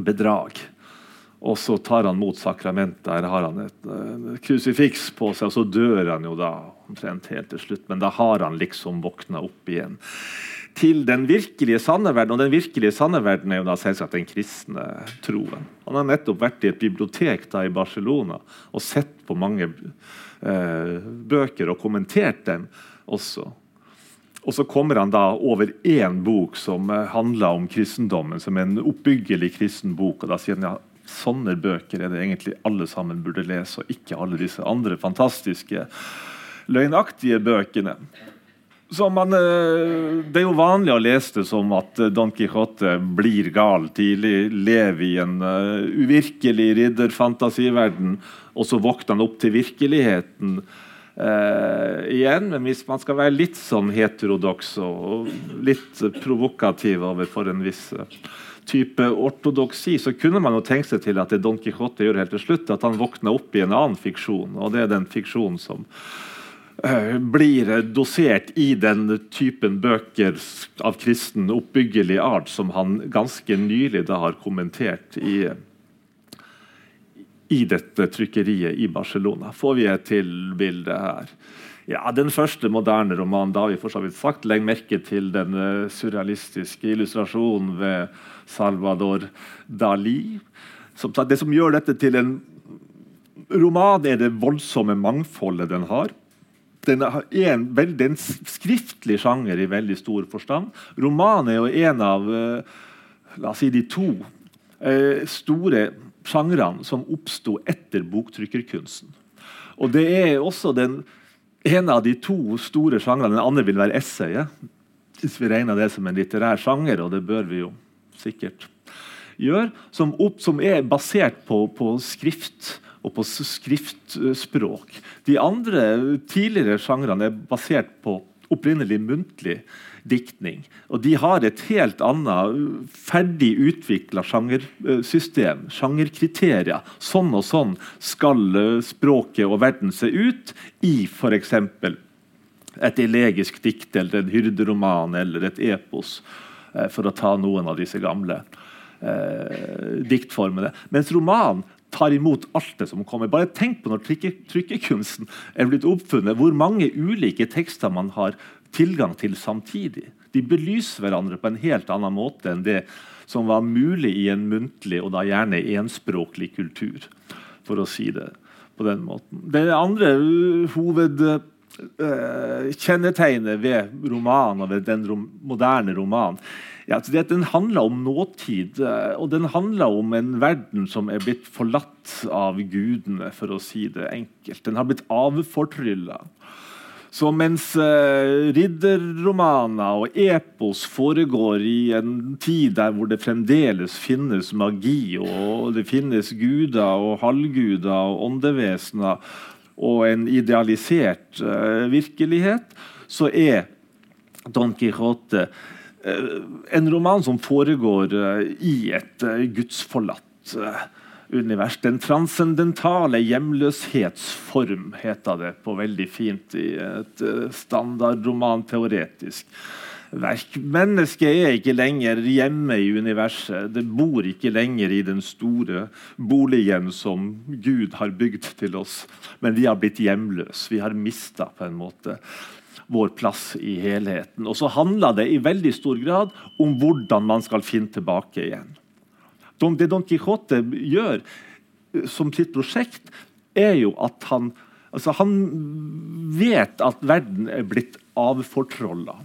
Speaker 1: Bedrag. Og så tar han mot sakramentet. Der har han et uh, krusifiks på seg, og så dør han jo da omtrent helt til slutt. Men da har han liksom våkna opp igjen til den virkelige sanne verden. Og den virkelige sanne verden er jo da selvsagt den kristne troen. Han har nettopp vært i et bibliotek da i Barcelona og sett på mange uh, bøker og kommentert dem også. Og så kommer han da over én bok som eh, handler om kristendommen, som er en oppbyggelig kristen bok. og da sier han ja, Sånne bøker er det egentlig alle sammen burde lese, og ikke alle disse andre fantastiske, løgnaktige bøkene. Man, eh, det er jo vanlig å lese det som at eh, Don Quijote blir gal tidlig, lever i en uh, uvirkelig ridderfantasiverden, og så våkner han opp til virkeligheten eh, igjen. Men hvis man skal være litt sånn heterodoks og litt provokativ overfor en viss type ortodoksi, så kunne man jo tenke seg til at det Don Quijote gjør helt til slutt, at han våkner opp i en annen fiksjon. Og det er den fiksjonen som uh, blir dosert i den typen bøker av kristen oppbyggelig art som han ganske nylig da har kommentert i, i dette trykkeriet i Barcelona. Får vi et til bilde her. Ja, Den første moderne romanen da har vi for så vidt sagt. Legg merke til den surrealistiske illustrasjonen ved Salvador Dali. Som, det som gjør dette til en roman, er det voldsomme mangfoldet den har. Den er en, veldig, en skriftlig sjanger i veldig stor forstand. Roman er jo en av eh, la oss si, de to eh, store sjangrene som oppsto etter boktrykkerkunsten. Og det er også den en av de to store sjangrene. Den andre vil være essayet. Hvis vi regner det som en litterær sjanger, og det bør vi jo sikkert gjør, Som, opp, som er basert på, på, skrift og på skriftspråk. De andre tidligere sjangrene er basert på opprinnelig muntlig diktning. Og de har et helt annet ferdig utvikla sjangersystem. Sjangerkriterier. Sånn og sånn skal eh, språket og verden se ut i f.eks. et elegisk dikt eller en hyrderoman eller et epos, eh, for å ta noen av disse gamle eh, diktformene. Mens roman tar imot alt det som kommer. Bare tenk på når trykkekunsten er blitt oppfunnet, hvor mange ulike tekster man har tilgang til samtidig. De belyser hverandre på en helt annen måte enn det som var mulig i en muntlig og da gjerne enspråklig kultur. for å si det på den måten. Det andre hovedkjennetegnet uh, ved romanen ved den rom moderne romanen ja, det at den handler om nåtid, uh, og den handler om en verden som er blitt forlatt av gudene, for å si det enkelt. Den har blitt avfortrylla. Så mens uh, ridderromaner og epos foregår i en tid der hvor det fremdeles finnes magi, og det finnes guder og halvguder og åndevesener og en idealisert uh, virkelighet, så er Don Quijote uh, en roman som foregår i et gudsforlatt univers. Den transcendentale hjemløshetsform, heter det på veldig fint i et standardroman standardromanteoretisk verk. Mennesket er ikke lenger hjemme i universet. Det bor ikke lenger i den store boligen som Gud har bygd til oss. Men vi har blitt hjemløse. Vi har mista på en måte vår plass i helheten. Og så handler det i veldig stor grad om hvordan man skal finne tilbake igjen. Det Don Quijote gjør som sitt prosjekt, er jo at han altså Han vet at verden er blitt avfortrolla.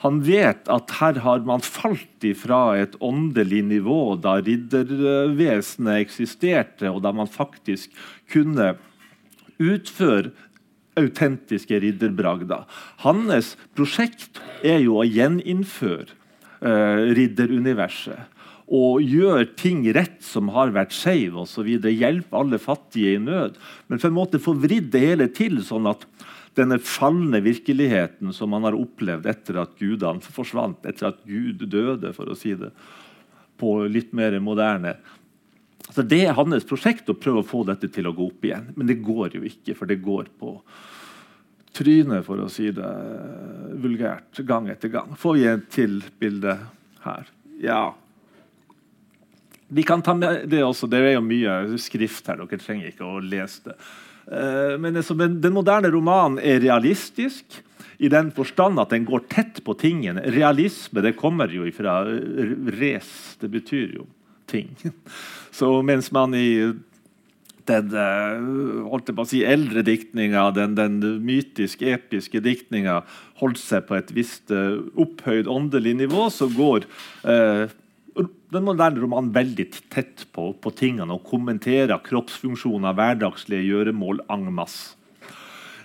Speaker 1: Han vet at her har man falt ifra et åndelig nivå da riddervesenet eksisterte, og da man faktisk kunne utføre autentiske ridderbragder. Hans prosjekt er jo å gjeninnføre uh, ridderuniverset og gjør ting rett som har vært skeive osv. Hjelpe alle fattige i nød. Men for en måte få vridd det hele til, sånn at denne falne virkeligheten som man har opplevd etter at gudene forsvant, etter at Gud døde, for å si det på litt mer moderne Så Det er hans prosjekt å prøve å få dette til å gå opp igjen. Men det går jo ikke, for det går på trynet, for å si det vulgært, gang etter gang. Får vi et til bilde her? Ja. Vi kan ta med Det også, det er jo mye skrift her. Dere trenger ikke å lese det. Eh, men Den moderne romanen er realistisk i den forstand at den går tett på tingene. Realisme det kommer jo fra res. Det betyr jo ting. Så mens man i den eh, holdt jeg på å si, eldre diktninga, den, den mytiske, episke diktninga, holdt seg på et visst opphøyd åndelig nivå, så går uh, den moderne romanen veldig tett på, på tingene og kommenterer kroppsfunksjoner, hverdagslige gjøremål masse.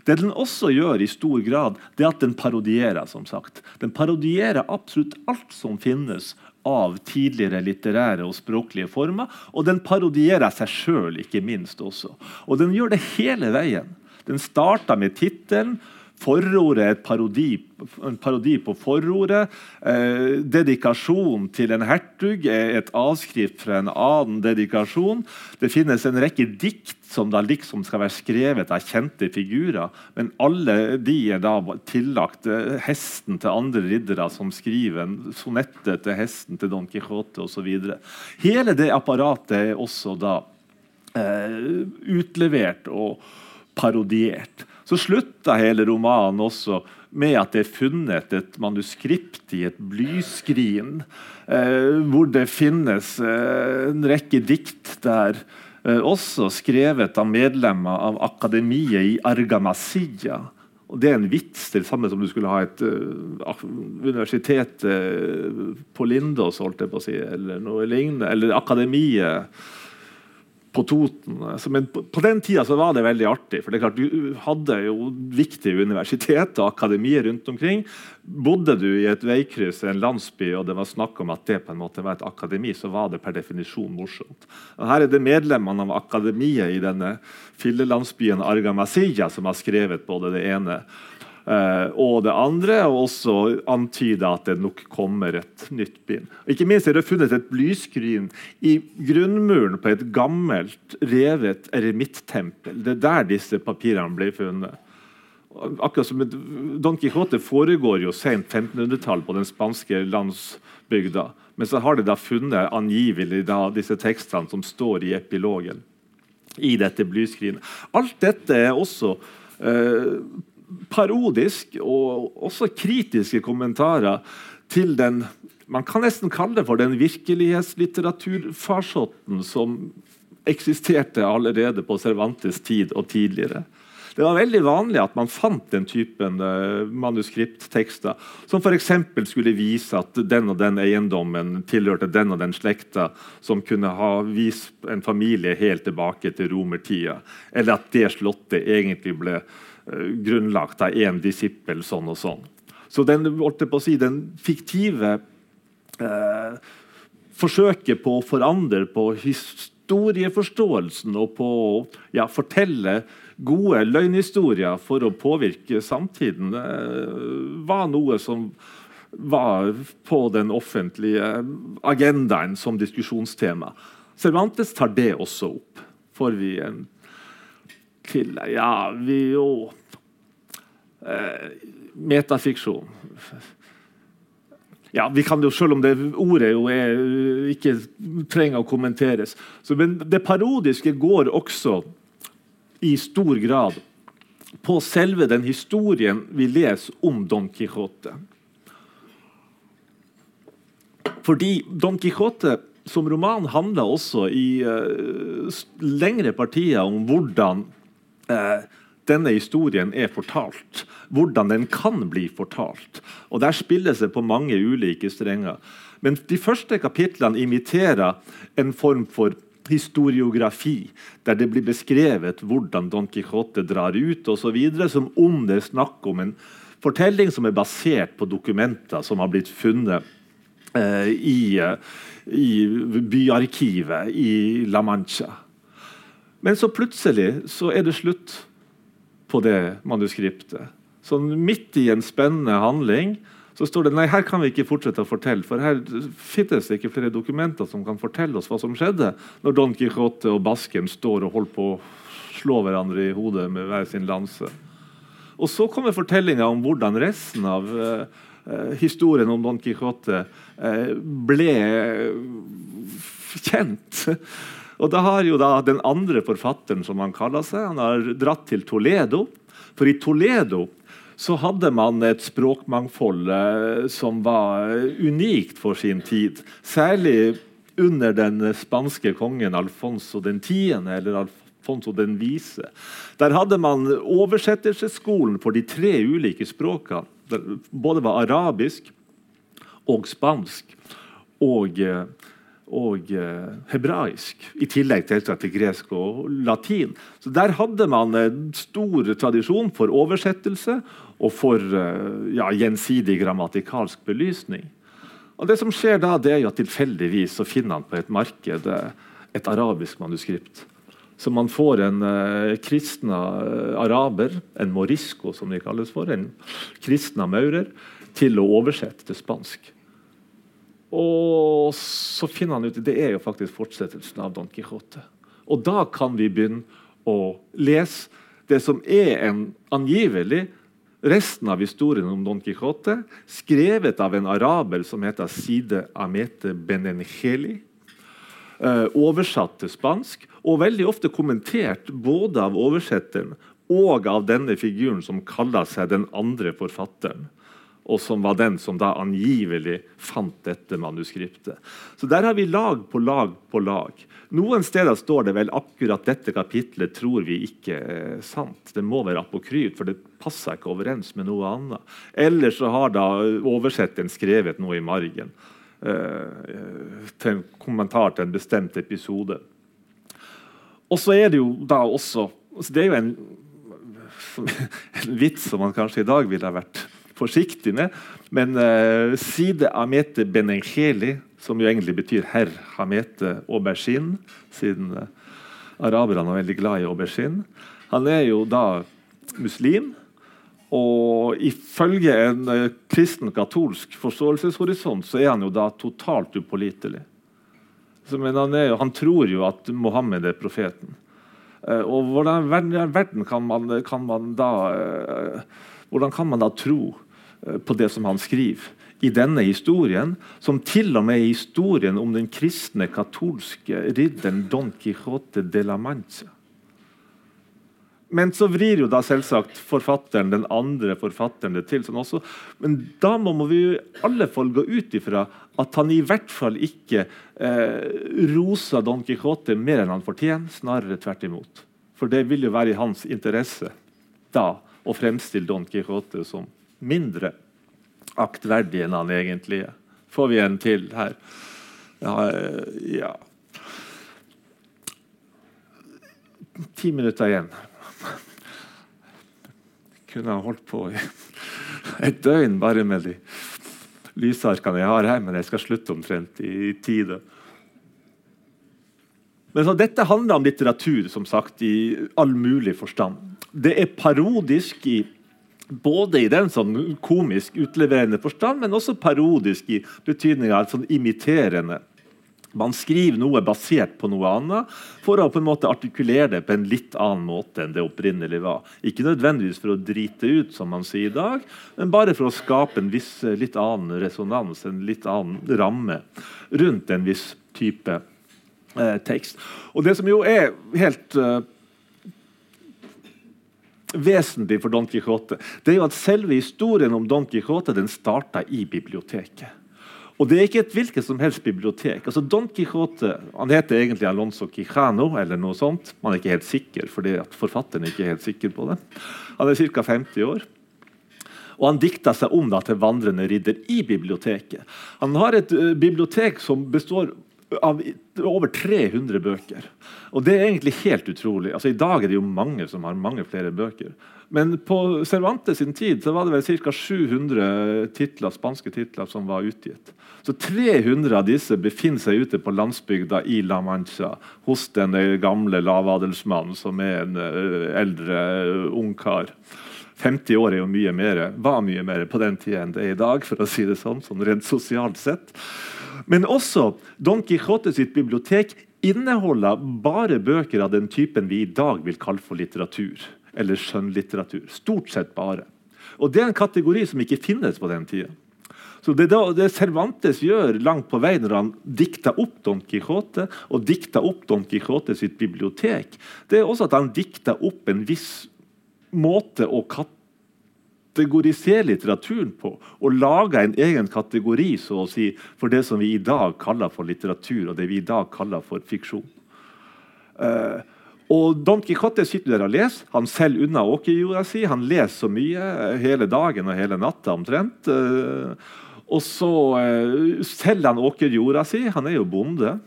Speaker 1: Det den også gjør i stor grad, det er at den parodierer. som sagt. Den parodierer absolutt alt som finnes av tidligere litterære og språklige former. Og den parodierer seg sjøl, ikke minst også. Og den gjør det hele veien. Den starter med tittelen Forordet er parodi, en parodi på forordet. Eh, dedikasjon til en hertug er et avskrift fra en annen dedikasjon. Det finnes en rekke dikt som da liksom skal være skrevet av kjente figurer. Men alle de er da tillagt eh, hesten til andre riddere som skriver en sonette til hesten til Don Quijote osv. Hele det apparatet er også da eh, utlevert og parodiert. Så slutta hele romanen også med at det er funnet et manuskript i et blyskrin, eh, hvor det finnes eh, en rekke dikt der, eh, også skrevet av medlemmer av akademiet i Argamasia. Og Det er en vits, det samme som du skulle ha et uh, universitet uh, på Lindås, holdt jeg på å si, eller noe lignende. Eller akademiet på Toten. Altså, men på, på den tida så var det veldig artig. for det er klart Du hadde jo viktige universitet og akademier rundt omkring. Bodde du i et veikryss i en landsby og det var snakk om at det på en måte var et akademi, så var det per definisjon morsomt. Og her er det medlemmene av akademiet i denne fillelandsbyen Argamasilla som har skrevet både det ene og det andre og også antyde at det nok kommer et nytt bind. Ikke minst er det funnet et blyskrin i grunnmuren på et gammelt, revet eremittempel. Det er der disse papirene ble funnet. Akkurat som Don Quijote foregår jo sent 1500-tall på den spanske landsbygda. Men så har de da funnet angivelig da, disse tekstene som står i epilogen i dette blyskrinet. Alt dette er også uh, parodisk og også kritiske kommentarer til den man kan nesten kalle det for den virkelighetslitteraturfarsotten som eksisterte allerede på Cervantes tid og tidligere. Det var veldig vanlig at man fant den typen uh, manuskripttekster som f.eks. skulle vise at den og den eiendommen tilhørte den og den slekta, som kunne ha vist en familie helt tilbake til romertida, eller at det slottet egentlig ble Eh, grunnlagt av én disippel sånn og sånn. Så den, si, den fiktive eh, forsøket på å forandre på historieforståelsen og på å ja, fortelle gode løgnhistorier for å påvirke samtiden, eh, var noe som var på den offentlige agendaen som diskusjonstema. Cervantes tar det også opp. Får vi en til Ja, vi jo eh, Metafiksjon. Ja, vi kan jo, Selv om det ordet jo er, ikke trenger å kommenteres. Så, men det parodiske går også i stor grad på selve den historien vi leser om Don Quijote. Fordi Don Quijote som roman handler også i uh, lengre partier om hvordan eh, denne historien er fortalt. Hvordan den kan bli fortalt. Og Der spilles det på mange ulike strenger. Men de første kapitlene imiterer en form for historiografi, der det blir beskrevet hvordan Don Quijote drar ut, videre, som om det er snakk om en fortelling som er basert på dokumenter som har blitt funnet eh, i, eh, i byarkivet i La Mancha. Men så plutselig så er det slutt på det manuskriptet. Så midt i en spennende handling så står det nei, her kan vi ikke fortsette å fortelle, for her finnes det ikke flere dokumenter som kan fortelle oss hva som skjedde når Don Quijote og Basken står og holder på å slå hverandre i hodet med hver sin lanse. Og så kommer fortellinga om hvordan resten av eh, historien om Don Quijote eh, ble kjent. Og da har jo da Den andre forfatteren som han kaller seg, han har dratt til Toledo. For i Toledo så hadde man et språkmangfold eh, som var unikt for sin tid. Særlig under den spanske kongen Alfonso den 10., eller Alfonso den vise. Der hadde man oversettelsesskolen for de tre ulike språkene. Både var arabisk og spansk og eh, og eh, hebraisk, i tillegg til, gresk og latin. Så Der hadde man stor tradisjon for oversettelse og for eh, ja, gjensidig grammatikalsk belysning. Og Det som skjer da, det er jo at tilfeldigvis så finner han på et marked eh, et arabisk manuskript Så man får en uh, kristna araber, en morisco som de kalles for, en kristna maurer, til å oversette til spansk. Og så finner han ut at det er jo faktisk fortsettelsen av Don Quijote. Og da kan vi begynne å lese det som er en angivelig resten av historien om Don Quijote, skrevet av en araber som heter Side Amete Benengeli. Uh, oversatt til spansk, og veldig ofte kommentert både av oversetteren og av denne figuren som kaller seg den andre forfatteren og som var den som da angivelig fant dette manuskriptet. Så der har vi lag på lag på lag. Noen steder står det vel akkurat dette kapitlet tror vi ikke er sant. Det må være apokryft, for det passer ikke overens med noe annet. Eller så har da oversetteren skrevet noe i margen eh, til en kommentar til en bestemt episode. Og så er det jo da også altså Det er jo en, en vits som man kanskje i dag ville ha vært forsiktig med. Men uh, Side Amete Benengeli, som jo egentlig betyr herr Hamete aubergine, siden uh, araberne er veldig glad i aubergine, han er jo da muslim. Og ifølge en uh, kristen katolsk forståelseshorisont så er han jo da totalt upålitelig. Men han, jo, han, tror jo at Mohammed er profeten. Og hvordan verden kan man, kan man da hvordan kan man da tro Eh, på det som han skriver i denne historien, som til og med er historien om den kristne katolske ridderen Don Quijote de la Mancha. Men så vrir jo da selvsagt forfatteren den andre forfatteren det til. sånn også. Men da må vi i alle fall gå ut ifra at han i hvert fall ikke eh, roser Don Quijote mer enn han fortjener, snarere tvert imot. For det vil jo være i hans interesse da å fremstille Don Quijote som mindre aktverdig enn han egentlig er. Får vi en til her? Ja, ja. Ti minutter igjen. Kunne ha holdt på i et døgn bare med de lysarkene jeg har her, men jeg skal slutte omtrent i tide. Men så Dette handler om litteratur som sagt, i all mulig forstand. Det er parodisk i både i den sånn komisk utleverende forstand, men også parodisk i betydninga sånn imiterende. Man skriver noe basert på noe annet for å på en måte artikulere det på en litt annen måte enn det opprinnelig var. Ikke nødvendigvis for å drite ut, som man sier i dag, men bare for å skape en viss, litt annen resonans, en litt annen ramme rundt en viss type eh, tekst. Og Det som jo er helt eh, vesentlig for Don Quijote, det er jo at selve historien om Don Quijote den starta i biblioteket. Og det er ikke et hvilket som helst bibliotek. Altså Don Quijote han heter egentlig Alonso Quijano, eller noe sånt. Man er ikke helt sikker, fordi forfatteren er ikke helt sikker på det. Han er ca. 50 år. Og han dikta seg om da, til vandrende ridder i biblioteket. Han har et uh, bibliotek som består av over 300 bøker. Og det er egentlig helt utrolig. Altså, I dag er det jo mange som har mange flere bøker. Men på Cervantes sin tid så var det vel ca. 700 titler, spanske titler som var utgitt. Så 300 av disse befinner seg ute på landsbygda i La Mancha hos den gamle lavadelsmannen som er en eh, eldre uh, ungkar. 50 år er jo mye mer, var mye mer på den tida enn det er i dag, for å si det sånn, sånn rent sosialt sett. Men også Don Quijote sitt bibliotek inneholder bare bøker av den typen vi i dag vil kalle for litteratur. Eller skjønnlitteratur. Stort sett bare. Og Det er en kategori som ikke finnes på den tida. Så det, da, det Cervantes gjør langt på vei når han dikter opp Don Quijote, og dikter opp Don Quijote sitt bibliotek, det er også at han dikter opp en viss måte å kategorisere litteraturen på og lage en egen kategori så å si, for det som vi i dag kaller for litteratur, og det vi i dag kaller for fiksjon. Uh, og Don Quijote sitter der og leser. Han selger unna åkerjorda si. Han leser så mye hele dagen og hele natta omtrent. Uh, og så uh, selger han åkerjorda si. Han er jo bonde.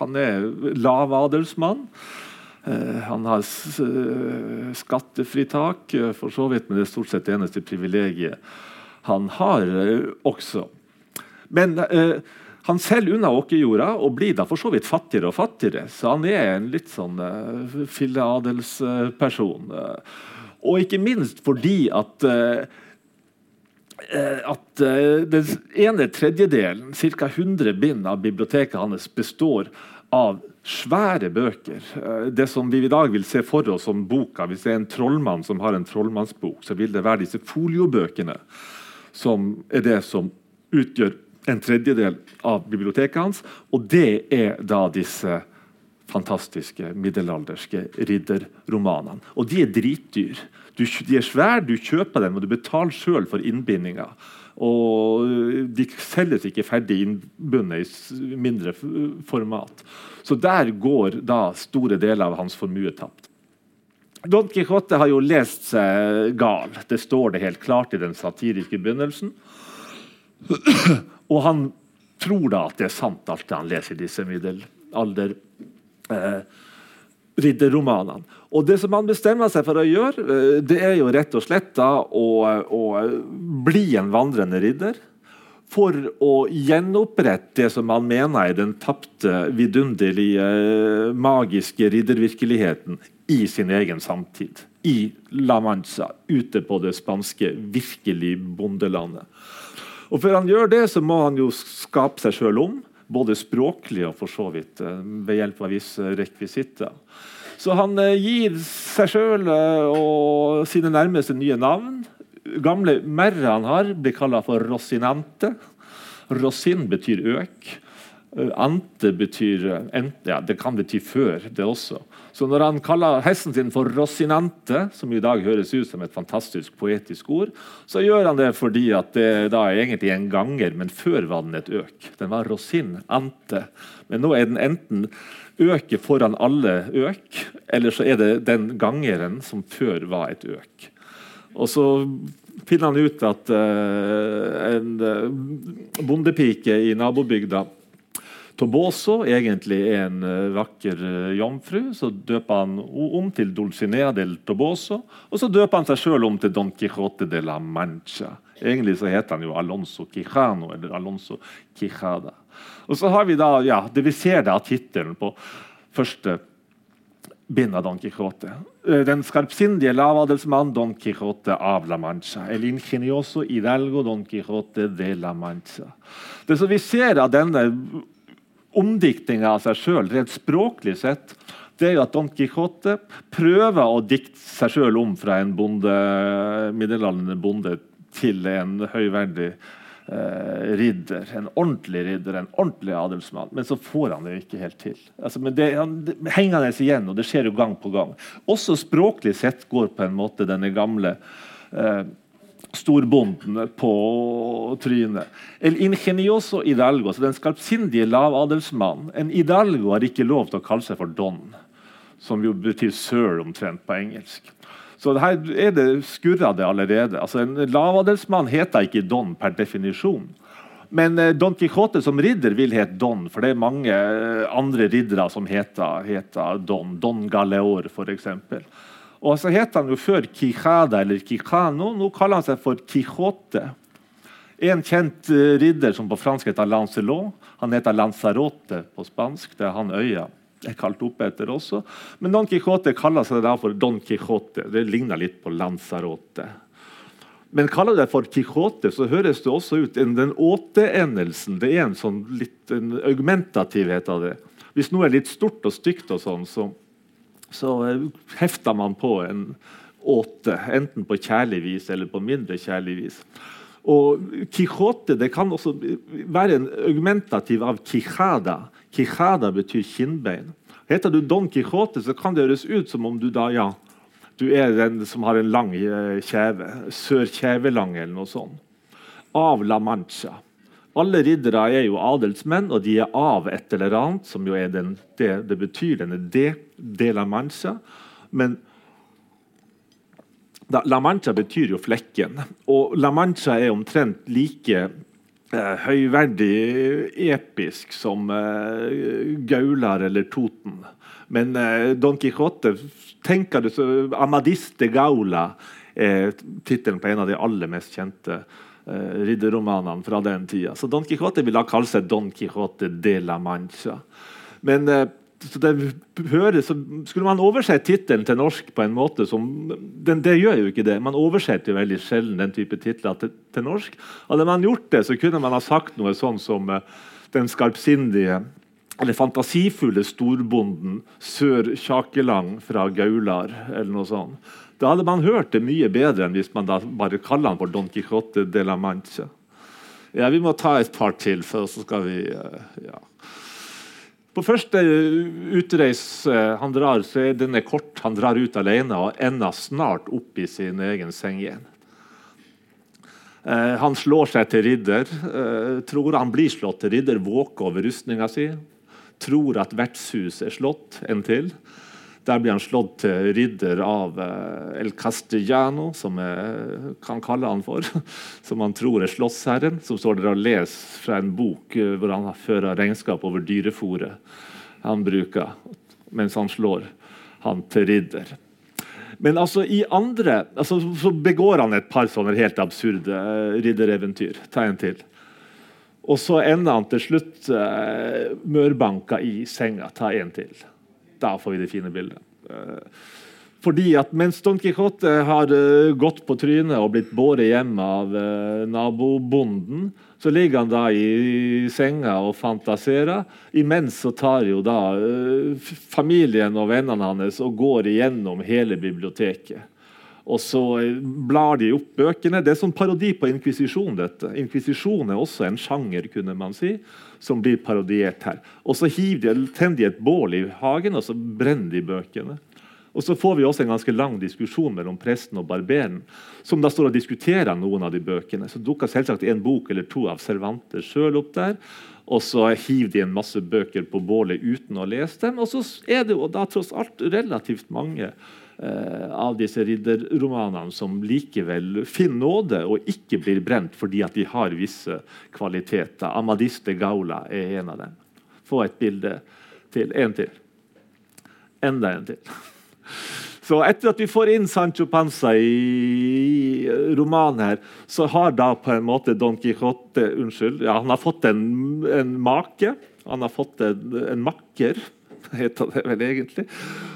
Speaker 1: han er lavadelsmann. Eh, han har eh, skattefritak, eh, for så vidt, men det er stort sett det eneste privilegiet han har også. Men Han selger unna åkerjorda og blir da for så vidt fattigere og fattigere. Så han er en litt sånn eh, filleadelsperson. Og ikke minst fordi at eh, at den ene tredjedelen, ca. 100 bind av biblioteket hans, består av svære bøker. Det som vi i dag vil se for oss som boka, Hvis det er en trollmann som har en trollmannsbok, så vil det være disse foliobøkene som er det som utgjør en tredjedel av biblioteket hans. Og det er da disse fantastiske middelalderske ridderromanene. Og de er dritdyr. De er svære, du kjøper dem, og du betaler sjøl for innbindinga. Og de selges ikke ferdig innbundet i mindre format. Så der går da store deler av hans formue tapt. Don Quijote har jo lest seg gal. Det står det helt klart i den satiriske begynnelsen. Og han tror da at det er sant, alt det han leser i disse middelalder eh, ridderromanene. Og det som han bestemmer seg for å gjøre, eh, det er jo rett og slett da å, å bli en vandrende ridder. For å gjenopprette det som han mener er den tapte, vidunderlige, magiske riddervirkeligheten i sin egen samtid. I La Mancha, ute på det spanske virkelig bondelandet. Og Før han gjør det, så må han jo skape seg sjøl om, både språklig og for så vidt eh, ved hjelp av visse rekvisitter. Så han eh, gir seg sjøl eh, og sine nærmeste nye navn. Gamle merret han har, blir kalla for Rosinante. Rosin betyr øk. Ante betyr ja, Det kan bety før, det også. Så når han kaller hesten sin for Rosinante, som i dag høres ut som et fantastisk poetisk ord, så gjør han det fordi at det da er egentlig en ganger, men før var den et øk. Den var Rosinante. Men nå er den enten øket foran alle øk, eller så er det den gangeren som før var et øk. Og så finner han ut at uh, en uh, bondepike i nabobygda Toboso egentlig er en uh, vakker uh, jomfru. Så døper han om til Dulcinea del Toboso, og så døper han seg sjøl om til Don Quijote de la Mancha. Egentlig så heter han jo Alonso Quijano eller Alonso Quijada. Og så har vi da, ja, det Vi ser da tittelen på første bind av Don Quijote. Uh, den skarpsindige lavadelsmann Don Quijote av La Mancha. El ingenioso hidalgo Don Quijote de la Mancha. Det som vi ser av denne omdiktninga av seg sjøl, rent språklig sett, det er jo at Don Quijote prøver å dikte seg sjøl om fra en bonde, middelaldrende bonde til en høyverdig eh, ridder. En ordentlig ridder, en ordentlig adelsmann. Men så får han det ikke helt til. Altså, men det, han, det henger han igjen, og det skjer jo gang på gang. Også språklig sett går på en måte denne gamle eh, storbonden på trynet. El ingenioso hidalgo, så den skarpsindige lavadelsmannen. En hidalgo har ikke lov til å kalle seg for don, som jo betyr sir omtrent på engelsk. Så her er det skurra det allerede. Altså, en lavadelsmann heter ikke don per definisjon. Men eh, Don Quijote som ridder vil hete Don, for det er mange eh, andre riddere som heter, heter Don. Don Galeor, f.eks. Og så het han jo før Quijada eller Quijano. Nå kaller han seg for Quijote. En kjent uh, ridder som på fransk heter Lancelot. Han heter Lanzarote på spansk. Det er han øya er kalt opp etter også. Men Don Quijote kaller seg da for Don Quijote. Det ligner litt på Lanzarote. Men kaller det for Quijote, så høres det også ut Den åte-endelsen det er en sånn litt en augmentativhet av det. Hvis noe er litt stort og stygt, og sånn, så så eh, hefter man på en åte, enten på kjærlig vis eller på mindre kjærlig vis. Og Quijote det kan også være en augmentativ av quijada. Quijada betyr kinnbein. Heter du Don Quijote, så kan det høres ut som om du da ja, du er den som har en lang eh, kjeve. Sør-kjevelang eller noe sånt. Av La Mancha. Alle riddere er jo adelsmenn, og de er av et eller annet, som jo er den, det det betyr. denne de, de la Mancha. Men da, La Mancha betyr jo flekken. Og La Mancha er omtrent like eh, høyverdig episk som eh, Gaular eller Toten. Men eh, Don Quijote tenker du så, Amadiste Gaula er tittelen på en av de aller mest kjente ridderromanene fra den tida. Så Don Quijote ville da kalt seg Don Quijote de la Mancha. Men så det høres, Skulle man oversett tittelen til norsk på en måte som den, Det gjør jo ikke det. Man oversetter jo veldig sjelden den type titler til, til, norsk. Hadde man gjort det, så kunne man ha sagt noe sånn som uh, Den skarpsindige eller fantasifulle storbonden Sør Kjakelang fra Gaular, eller noe sånt. Da hadde man hørt det mye bedre enn hvis man da bare kaller han for Don Quijote de la Mancha. Ja, Vi må ta et par til, for så skal vi uh, ja. På første utreis eh, han drar, så er denne kort. Han drar ut alene og ender snart opp i sin egen seng igjen. Eh, han slår seg til ridder. Eh, tror han blir slått til ridder, våker over rustninga si. Tror at vertshuset er slått en til. Der blir han slått til ridder av uh, El Castellano, som jeg kan kalle han for. Som han tror er slottsherren, som står der og leser fra en bok uh, hvor han fører regnskap over dyrefòret han bruker, mens han slår han til ridder. Men altså i andre altså, så begår han et par sånne helt absurde uh, riddereventyr. Ta en til. Og så ender han til slutt uh, mørbanka i senga. Ta en til. Da får vi det fine bildet. Eh, fordi at Mens Don Quijote har eh, gått på trynet og blitt båret hjem av eh, nabobonden, så ligger han da i senga og fantaserer. Imens så tar jo da familien og vennene hans og går igjennom hele biblioteket. Og så blar de opp bøkene. Det er sånn parodi på inkvisisjon. dette. Inkvisisjon er også en sjanger kunne man si, som blir parodiert her. Og Så tenner de et bål i hagen og så brenner de bøkene. Og Så får vi også en ganske lang diskusjon mellom presten og barberen, som da står og diskuterer noen av de bøkene. Så dukker selvsagt en bok eller to av Cervantes sjøl opp der. Og så hiver de en masse bøker på bålet uten å lese dem. Og så er det jo da tross alt relativt mange Eh, av disse ridderromanene som likevel finner nåde og ikke blir brent fordi at de har visse kvaliteter. Amadis de Gaula er en av dem. Få et bilde til. En til. Enda en til. Så etter at vi får inn Sancho Panza i romanen, her, så har da på en måte Don Quijote Unnskyld, ja, han har fått en, en make. Han har fått en, en makker heter det vel egentlig.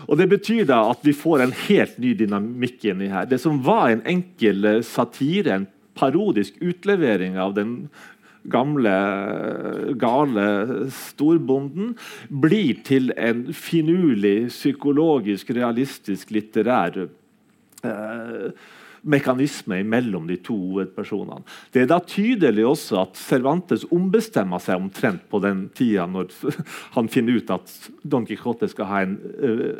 Speaker 1: Og Det betyr da at vi får en helt ny dynamikk inni her. Det som var en enkel eh, satire, en parodisk utlevering av den gamle, gale storbonden, blir til en finurlig, psykologisk, realistisk, litterær eh, mekanisme mellom de to hovedpersonene. Det er da tydelig også at Cervantes ombestemmer seg omtrent på den tida når han finner ut at Don Quijote skal ha en,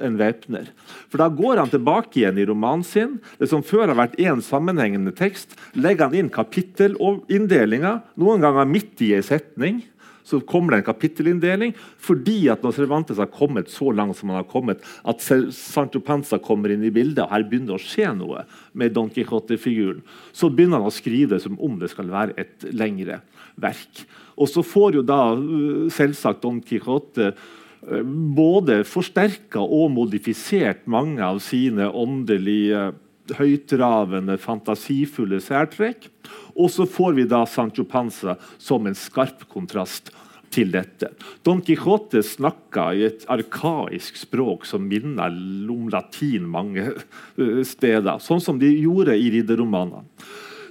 Speaker 1: en væpner. For Da går han tilbake igjen i romanen sin. Det som før har vært én sammenhengende tekst, legger han inn kapittelinndelinger, noen ganger midt i en setning så kommer det en kapittelinndeling. Fordi at når Cervantes har kommet så langt som han har kommet, at Sancho Panza kommer inn i bildet, og her begynner det å skje noe med Don Quijote-figuren, så begynner han å skrive som om det skal være et lengre verk. Og så får jo da uh, selvsagt Don Quijote uh, både forsterka og modifisert mange av sine åndelige høytravende, fantasifulle særtrekk. Og så får vi da Sancho Panza som en skarp kontrast til dette. Don Quijote snakka i et arkaisk språk som minner om latin mange eh, steder. Sånn som de gjorde i ridderromanene.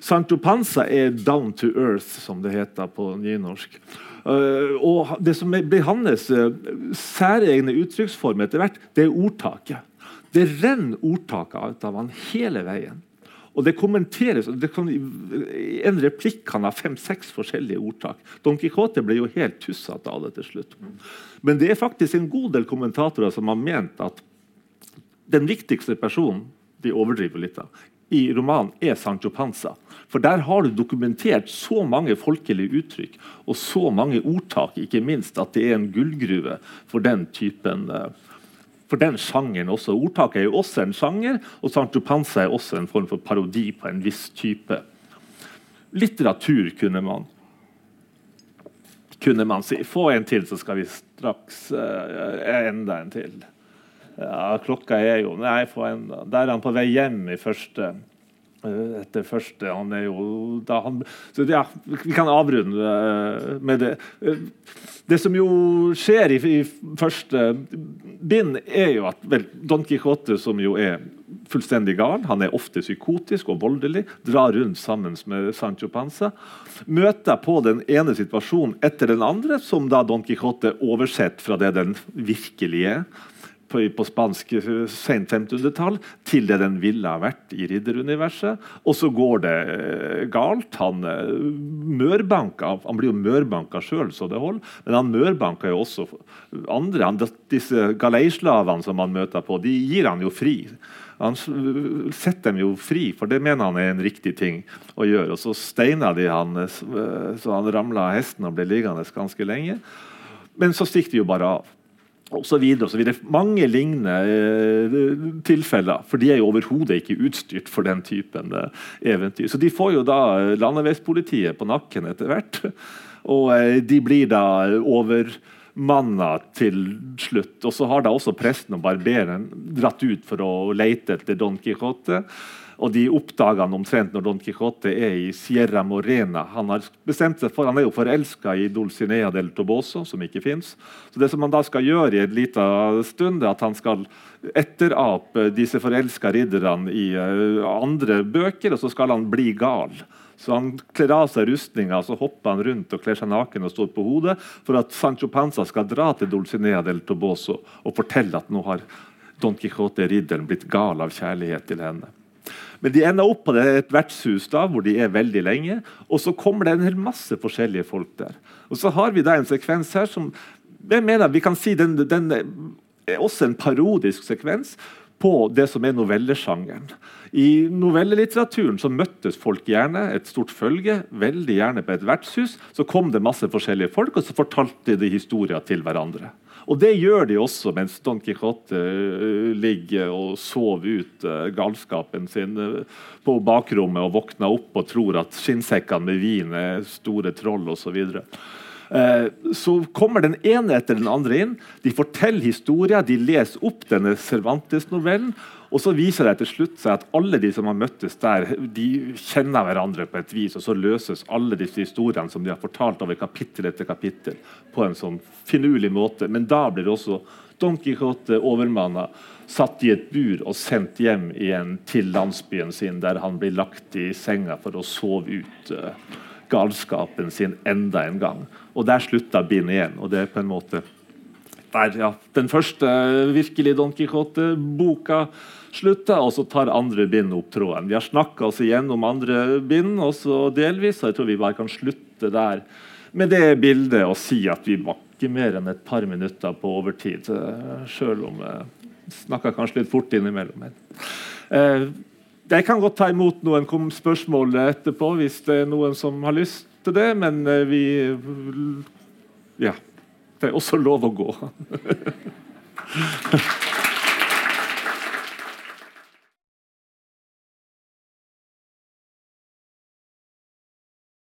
Speaker 1: Sancho Panza er 'down to earth', som det heter på nynorsk. Uh, og Det som blir hans uh, særegne uttrykksform etter hvert, det er ordtaket. Det renner ordtaker ut av han hele veien. Og det kommenteres det kan, En replikk kan ha fem-seks forskjellige ordtak. Don Quijote ble jo helt tussete av det til slutt. Men det er faktisk en god del kommentatorer som har ment at den viktigste personen de overdriver litt av, i romanen er Sancho Panza. For der har du dokumentert så mange folkelige uttrykk og så mange ordtak, ikke minst, at det er en gullgruve for den typen uh, for den sjangeren også. Ordtaket er jo også en sjanger, og Sancho Panza er også en form for parodi på en viss type litteratur, kunne man kunne man si. Få en til, så skal vi straks uh, Enda en til. Ja, klokka er jo Nei, få enda. Der er han på vei hjem i første Etter første han er jo da han, så ja, Vi kan avrunde eh, med det. Eh, det som jo skjer i, i første bind, er jo at vel, Don Quijote, som jo er fullstendig gal, han er ofte psykotisk og voldelig, drar rundt sammen med Sancho Panza, møter på den ene situasjonen etter den andre, som da Don Quijote oversetter fra det den virkelig er på, på spansk eh, sent 1500-tall til det den ville ha vært i ridderuniverset. Og så går det eh, galt. Han eh, mørbanka Han blir jo mørbanka sjøl, så det holder. Men han mørbanka jo også andre. Han, disse galeislavene som han møter på, de gir han jo fri. Han setter dem jo fri, for det mener han er en riktig ting å gjøre. Og så steina de han så han ramla av hesten og ble liggende ganske lenge. Men så stikker de jo bare av videre. Mange lignende eh, tilfeller. For de er jo overhodet ikke utstyrt for den typen eh, eventyr. Så de får jo da eh, landeveispolitiet på nakken etter hvert. Og de blir da overmanna til slutt. Og så har da også presten og barberen dratt ut for å lete etter Don Quijote. Og de oppdager han omtrent når Don Quijote er i Sierra Morena. Han har bestemt seg for, han er jo forelska i Dulcinea del Toboso, som ikke fins. Så det som han da skal gjøre i en liten stund, er at han skal etterape disse forelska ridderne i uh, andre bøker, og så skal han bli gal. Så Han kler av seg rustninga så hopper han rundt og kler seg naken og står på hodet for at Sancho Panza skal dra til Dulcinea del Toboso og fortelle at nå har Don Quijote ridderen blitt gal av kjærlighet til henne. Men de ender opp på et vertshus da, hvor de er veldig lenge. Og så kommer det en hel masse forskjellige folk der. Og så har vi da en sekvens her som jeg mener vi kan si den, den er også en parodisk sekvens på det som er novellesjangeren. I novellelitteraturen så møttes folk gjerne, et stort følge, veldig gjerne på et vertshus. Så kom det masse forskjellige folk, og så fortalte de historier til hverandre. Og det gjør de også mens Don Quijote uh, ligger og sover ut uh, galskapen sin uh, på bakrommet og våkner opp og tror at skinnsekkene med vin er store troll osv. Så kommer den ene etter den andre inn. De forteller historier, de leser opp denne Cervantes-novellen. Og så viser det til slutt seg at alle de som har møttes der, de kjenner hverandre på et vis, og så løses alle disse historiene som de har fortalt over kapittel etter kapittel, på en sånn finurlig måte. Men da blir også Don Quijote overmanna, satt i et bur og sendt hjem igjen til landsbyen sin, der han blir lagt i senga for å sove ut uh, galskapen sin enda en gang. Og der slutta bind igjen. Og det er på en måte der, ja, den første virkelig Don Quijote-boka slutta, og så tar andre bind opp tråden. Vi har snakka oss igjennom andre bind, også delvis, og jeg tror vi bare kan slutte der med det bildet og si at vi var ikke mer enn et par minutter på overtid, eh, sjøl om jeg snakka kanskje litt fort innimellom. Men. jeg kan godt ta imot noen spørsmål etterpå hvis det er noen som har lyst til det, men eh, vi Ja. Det er også lov å gå.